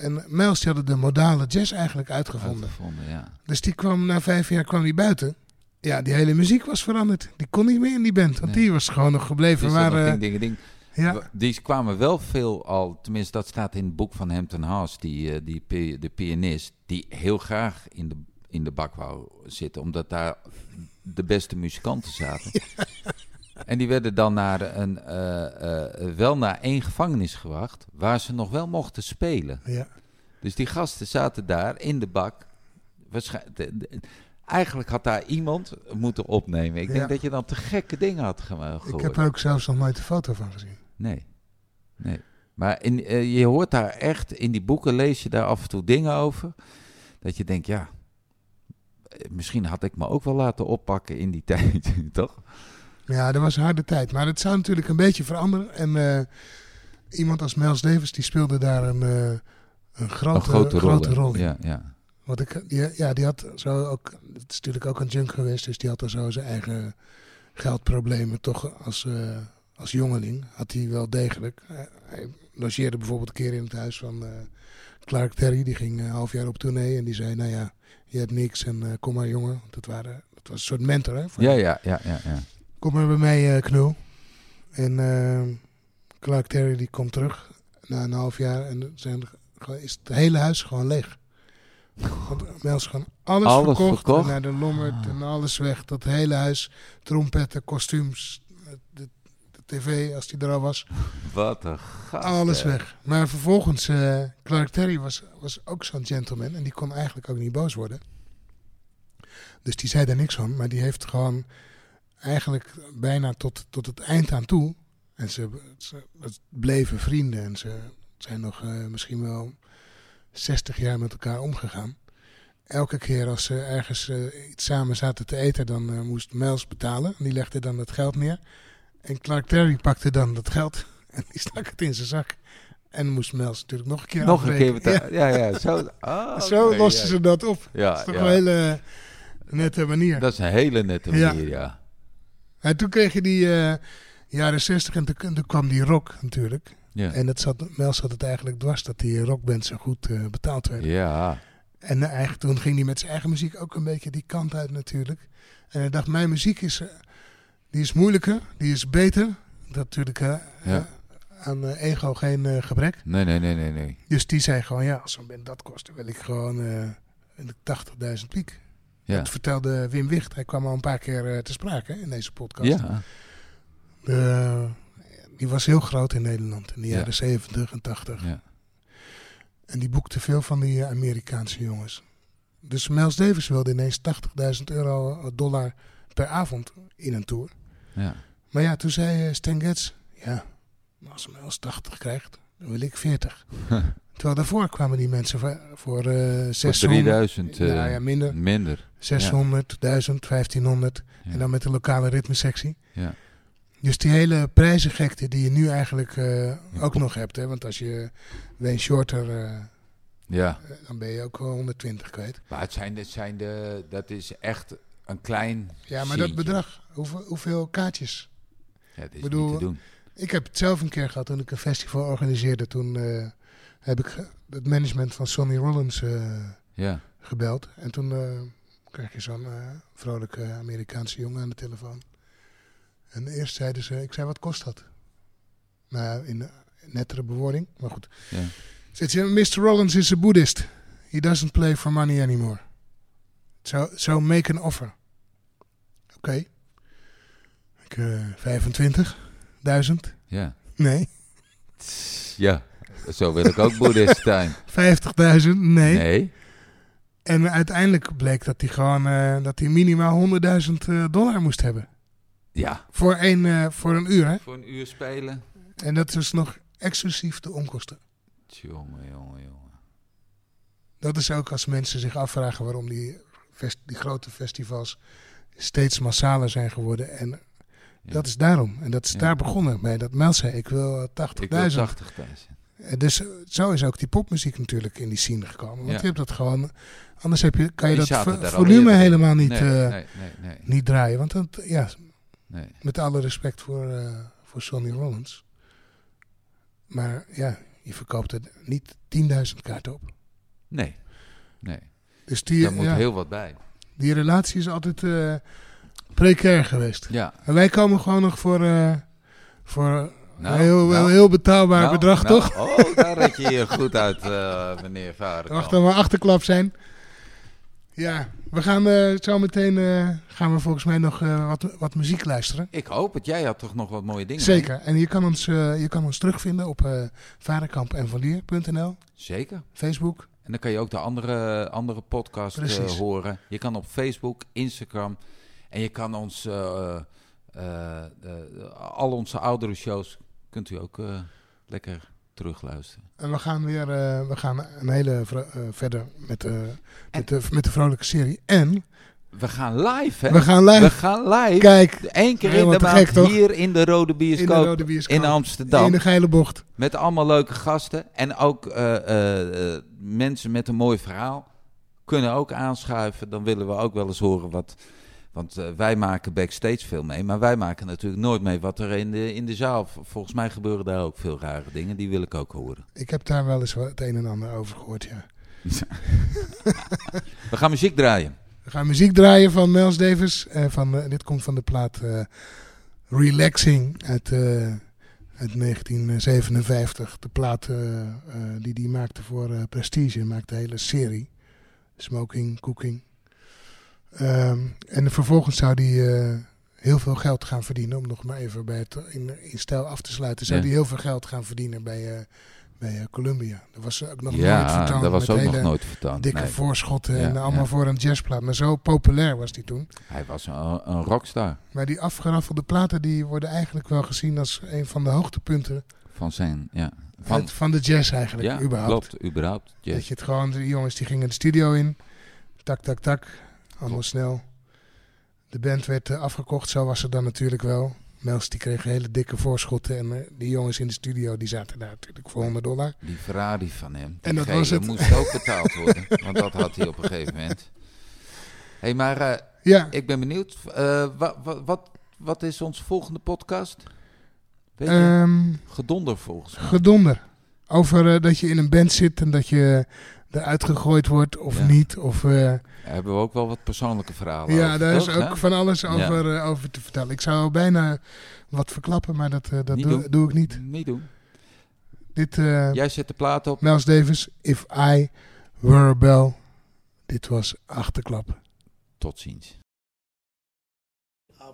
Speaker 1: en Miles hadden de modale jazz eigenlijk uitgevonden.
Speaker 2: Uitgevonden, ja.
Speaker 1: Dus die kwam na vijf jaar kwam die buiten. Ja, die hele muziek was veranderd. Die kon niet meer in die band. Want
Speaker 2: Nee.
Speaker 1: die was gewoon nog gebleven
Speaker 2: Dus
Speaker 1: waar...
Speaker 2: ding, ding, ding.
Speaker 1: Ja,
Speaker 2: Die kwamen wel veel al, tenminste dat staat in het boek van Hampton Haas, die, eh, die pi- de pianist, die heel graag in de, in de bak wou zitten, omdat daar de beste muzikanten zaten. (laughs) En die werden dan naar een, eh, eh, wel naar één gevangenis gewacht, waar ze nog wel mochten spelen.
Speaker 1: ja.
Speaker 2: Dus die gasten zaten daar in de bak. Eigenlijk had daar iemand moeten opnemen. Ik denk
Speaker 1: Ja.
Speaker 2: dat je dan te gekke dingen had gema-
Speaker 1: Ik heb er ook zelfs nog nooit een foto van gezien.
Speaker 2: Nee. Nee. Maar in, eh, je hoort daar echt, in die boeken lees je daar af en toe dingen over. Dat je denkt, ja, eh, misschien had ik me ook wel laten oppakken in die (laughs) tijd, toch?
Speaker 1: Ja, dat was een harde tijd. Maar het zou natuurlijk een beetje veranderen. En eh, iemand als Miles Davis, die speelde daar een, eh, een, grote,
Speaker 2: een grote rol.
Speaker 1: grote
Speaker 2: in.
Speaker 1: rol in.
Speaker 2: Ja, ja.
Speaker 1: Want ik, die, ja, die had zo ook, het is natuurlijk ook een junk geweest, dus die had er zo zijn eigen geldproblemen. Toch als, als jongeling had hij wel degelijk. Eh, hij logeerde bijvoorbeeld een keer in het huis van eh, Clark Terry, die ging een half jaar op tournee en die zei, nou ja, je hebt niks en eh, kom maar jongen. Dat, waren, dat was een soort mentor hè. voor
Speaker 2: Ja, ja, ja, ja, ja.
Speaker 1: Kom maar bij mij, eh, knul. En eh, Clark Terry die komt terug na een half jaar en zijn, is het hele huis gewoon leeg. Want is gewoon alles,
Speaker 2: Alles
Speaker 1: verkocht,
Speaker 2: verkocht?
Speaker 1: naar de lommerd
Speaker 2: Ah.
Speaker 1: en alles weg. Dat hele huis, trompetten, kostuums, de tv als die er al was,
Speaker 2: Wat een gast.
Speaker 1: alles
Speaker 2: hè.
Speaker 1: weg. Maar vervolgens, eh, Clark Terry was, was ook zo'n gentleman en die kon eigenlijk ook niet boos worden. Dus die zei daar niks van, maar die heeft gewoon eigenlijk bijna tot, tot het eind aan toe. En ze, ze, bleven vrienden en ze zijn nog eh, misschien wel 60 jaar met elkaar omgegaan. Elke keer als ze ergens eh, iets samen zaten te eten, dan moest Miles betalen. En die legde dan het geld neer. En Clark Terry pakte dan dat geld en die stak het in zijn zak. En moest Miles natuurlijk nog een keer
Speaker 2: Nog een keer betalen. Ja, ja, zo. (laughs) Ah,
Speaker 1: Zo losten
Speaker 2: ja.
Speaker 1: ze dat op.
Speaker 2: Ja,
Speaker 1: dat is toch
Speaker 2: ja.
Speaker 1: een hele nette manier.
Speaker 2: Dat is een hele nette
Speaker 1: Ja.
Speaker 2: manier, ja.
Speaker 1: En toen kreeg je die eh, jaren 60 en toen, toen kwam die rock natuurlijk.
Speaker 2: Ja.
Speaker 1: En dat zat, Mels had het eigenlijk dwars dat die rockbands zo goed eh, betaald werden.
Speaker 2: ja.
Speaker 1: En eh, eigenlijk toen ging hij met zijn eigen muziek ook een beetje die kant uit natuurlijk. En hij dacht, mijn muziek is, eh, die is moeilijker, die is beter. Dat natuurlijk eh,
Speaker 2: Ja.
Speaker 1: eh, aan eh, ego geen eh, gebrek.
Speaker 2: Nee, nee, nee, nee, nee.
Speaker 1: Dus die zei gewoon, ja, als zo'n band dat kost, dan wil ik gewoon eh, wil ik 80.000 piek.
Speaker 2: Ja.
Speaker 1: Dat vertelde Wim Wicht. Hij kwam al een paar keer eh, te sprake hè, in deze podcast.
Speaker 2: Ja.
Speaker 1: Eh, die was heel groot in Nederland in de
Speaker 2: Ja.
Speaker 1: jaren 70 en 80.
Speaker 2: Ja.
Speaker 1: En die boekte veel van die eh, Amerikaanse jongens. Dus Miles Davis wilde ineens 80.000 euro eh, dollar per avond in een tour.
Speaker 2: Ja.
Speaker 1: Maar ja, toen zei eh, Stan Getz, ja, als Miles 80 krijgt, dan wil ik 40. (laughs) Terwijl daarvoor kwamen die mensen voor, voor eh
Speaker 2: Voor
Speaker 1: 600.
Speaker 2: 3000 eh,
Speaker 1: nou ja, minder.
Speaker 2: minder.
Speaker 1: 600, 1000, 1500.
Speaker 2: Ja.
Speaker 1: En dan met de lokale ritmesectie.
Speaker 2: Ja.
Speaker 1: Dus die hele prijzengekte die je nu eigenlijk eh, ook nog hebt. Hè? Want als je Wayne Shorter, eh,
Speaker 2: Ja.
Speaker 1: dan ben je ook wel 120 kwijt.
Speaker 2: Maar het zijn, het zijn de, dat is echt een klein.
Speaker 1: Ja, maar dat bedrag, hoeveel, hoeveel kaartjes?
Speaker 2: Ja, dat is
Speaker 1: bedoel,
Speaker 2: niet te doen.
Speaker 1: Ik heb het zelf een keer gehad toen ik een festival organiseerde. Toen eh, heb ik het management van Sonny Rollins eh,
Speaker 2: Ja.
Speaker 1: gebeld. En toen eh, kreeg je zo'n vrolijke Amerikaanse jongen aan de telefoon. En eerst zeiden ze, ik zei, wat kost dat? Nou in nettere bewoording, maar goed.
Speaker 2: Ja.
Speaker 1: Zegt ze, Mr. Rollins is a Buddhist. He doesn't play for money anymore. So, so make an offer. Oké. Ik, eh 25.000?
Speaker 2: Ja.
Speaker 1: Nee.
Speaker 2: Ja. Zo wil ik ook boeddhist zijn.
Speaker 1: 50.000? Nee.
Speaker 2: Nee.
Speaker 1: En uiteindelijk bleek dat hij gewoon eh, dat hij minimaal 100.000 eh, dollar moest hebben.
Speaker 2: Ja.
Speaker 1: Voor, één, eh, voor een uur, hè?
Speaker 2: Voor een uur spelen.
Speaker 1: En dat is nog exclusief de onkosten.
Speaker 2: Jongen, jongen, jongen.
Speaker 1: Dat is ook als mensen zich afvragen waarom die, die grote festivals steeds massaler zijn geworden. En
Speaker 2: Ja.
Speaker 1: dat is daarom. En dat is
Speaker 2: Ja.
Speaker 1: daar begonnen bij dat Mel zei, ik wil eh, 80.000.
Speaker 2: Ik wil 80.000.
Speaker 1: En Dus eh, zo is ook die popmuziek natuurlijk in die scene gekomen. Want
Speaker 2: Ja.
Speaker 1: je hebt dat gewoon... Anders heb je, kan je dat volume helemaal niet,
Speaker 2: nee,
Speaker 1: eh,
Speaker 2: nee, nee, nee,
Speaker 1: niet draaien. Want dat, ja,
Speaker 2: nee.
Speaker 1: met alle respect voor, eh, voor Sonny Rollins. Maar ja, je verkoopt er niet 10.000 kaarten op.
Speaker 2: Nee. Nee.
Speaker 1: Dus die,
Speaker 2: Daar moet heel wat bij.
Speaker 1: Die relatie is altijd eh precair geweest.
Speaker 2: Ja.
Speaker 1: En wij komen gewoon nog voor, eh, voor
Speaker 2: Nou,
Speaker 1: een heel,
Speaker 2: nou,
Speaker 1: heel betaalbaar
Speaker 2: nou,
Speaker 1: bedrag, toch?
Speaker 2: Oh, daar red je je goed uit, eh, meneer Vader. (laughs)
Speaker 1: Wacht dat we achterklap zijn. Ja, we gaan zo meteen gaan we volgens mij nog wat, wat muziek luisteren.
Speaker 2: Ik hoop het. Jij had toch nog wat mooie dingen?
Speaker 1: Zeker. En je kan ons, je kan ons terugvinden op varenkampenvalier.nl,
Speaker 2: Zeker.
Speaker 1: Facebook.
Speaker 2: En dan kan je ook de andere, andere podcast eh, horen. Je kan op Facebook, Instagram. En je kan ons... de- al onze oudere shows kunt u ook lekker terugluisteren.
Speaker 1: En we gaan weer we gaan een hele verder met, met, de, met de vrolijke serie. En
Speaker 2: We gaan live, hè?
Speaker 1: we gaan live.
Speaker 2: We gaan live.
Speaker 1: Kijk,
Speaker 2: Eén keer in de maand
Speaker 1: gek,
Speaker 2: hier in de Rode
Speaker 1: in
Speaker 2: Bioscoop
Speaker 1: de rode bioscoop.
Speaker 2: in Amsterdam.
Speaker 1: In de geile bocht.
Speaker 2: Met allemaal leuke gasten. En ook eh, eh, eh, mensen met een mooi verhaal kunnen ook aanschuiven. Dan willen we ook wel eens horen wat. Want wij maken backstage veel mee. Maar wij maken natuurlijk nooit mee wat er in de, in de zaal. Volgens mij gebeuren daar ook veel rare dingen. Die wil ik ook horen.
Speaker 1: Ik heb daar wel eens wat het een en ander over gehoord, ja. (laughs)
Speaker 2: We gaan muziek draaien.
Speaker 1: We gaan muziek draaien van Miles Davis. eh, van, eh, dit komt van de plaat eh, Relaxing uit, eh, uit 1957. De plaat die hij maakte voor Prestige. Hij maakte een hele serie. Smoking, Cooking. Ehm, en vervolgens zou hij heel veel geld gaan verdienen. Om nog maar even bij het in, in stijl af te sluiten. Zou
Speaker 2: Ja.
Speaker 1: hij heel veel geld gaan verdienen bij, bij eh, Columbia. Dat was ook nog nooit
Speaker 2: ja,
Speaker 1: vertoond.
Speaker 2: dat was ook nog nooit vertoond.
Speaker 1: Dikke
Speaker 2: Nee.
Speaker 1: voorschotten
Speaker 2: Ja,
Speaker 1: en allemaal
Speaker 2: ja.
Speaker 1: voor een jazzplaat. Maar zo populair was die toen.
Speaker 2: Hij was een, een rockstar
Speaker 1: Maar die afgeraffelde platen die worden eigenlijk wel gezien als een van de hoogtepunten
Speaker 2: van zijn. Ja, van,
Speaker 1: van, van de jazz eigenlijk,
Speaker 2: ja
Speaker 1: überhaupt.
Speaker 2: klopt, überhaupt. Yes.
Speaker 1: Dat je het gewoon, de jongens die gingen de studio in, tak, tak, tak, allemaal
Speaker 2: Klopt.
Speaker 1: snel. De band werd eh, afgekocht, zo was het dan natuurlijk wel. Mels die kreeg hele dikke voorschotten en eh, die jongens in de studio die zaten daar natuurlijk voor 100 dollar.
Speaker 2: Die Ferrari van hem.
Speaker 1: En dat was het.
Speaker 2: moest ook betaald worden. (laughs) want dat had hij op een gegeven moment. hey, maar eh,
Speaker 1: Ja,
Speaker 2: ik ben benieuwd. eh, wa- wa- wat, wat is onze volgende podcast? Weet je?
Speaker 1: ehm,
Speaker 2: Gedonder volgens mij.
Speaker 1: gedonder. Over dat je in een band zit en dat je eruit gegooid wordt of
Speaker 2: Ja.
Speaker 1: niet. Of, eh,
Speaker 2: Daar hebben we ook wel wat persoonlijke verhalen
Speaker 1: Ja,
Speaker 2: over,
Speaker 1: daar is ook
Speaker 2: hè?
Speaker 1: van alles over, eh, over te vertellen. Ik zou bijna wat verklappen, maar dat, eh, dat doe,
Speaker 2: doen.
Speaker 1: doe ik niet.
Speaker 2: Niet doen.
Speaker 1: Dit, eh
Speaker 2: Jij zet de plaat op.
Speaker 1: Miles Davis, If I Were a Bell. Dit was Achterklap.
Speaker 2: Tot ziens.
Speaker 5: I'll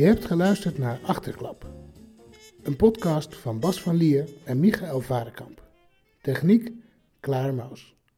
Speaker 1: Je hebt geluisterd naar Achterklap. Een podcast van Bas van Lier en Michael Varenkamp. Techniek, Klaar Maus.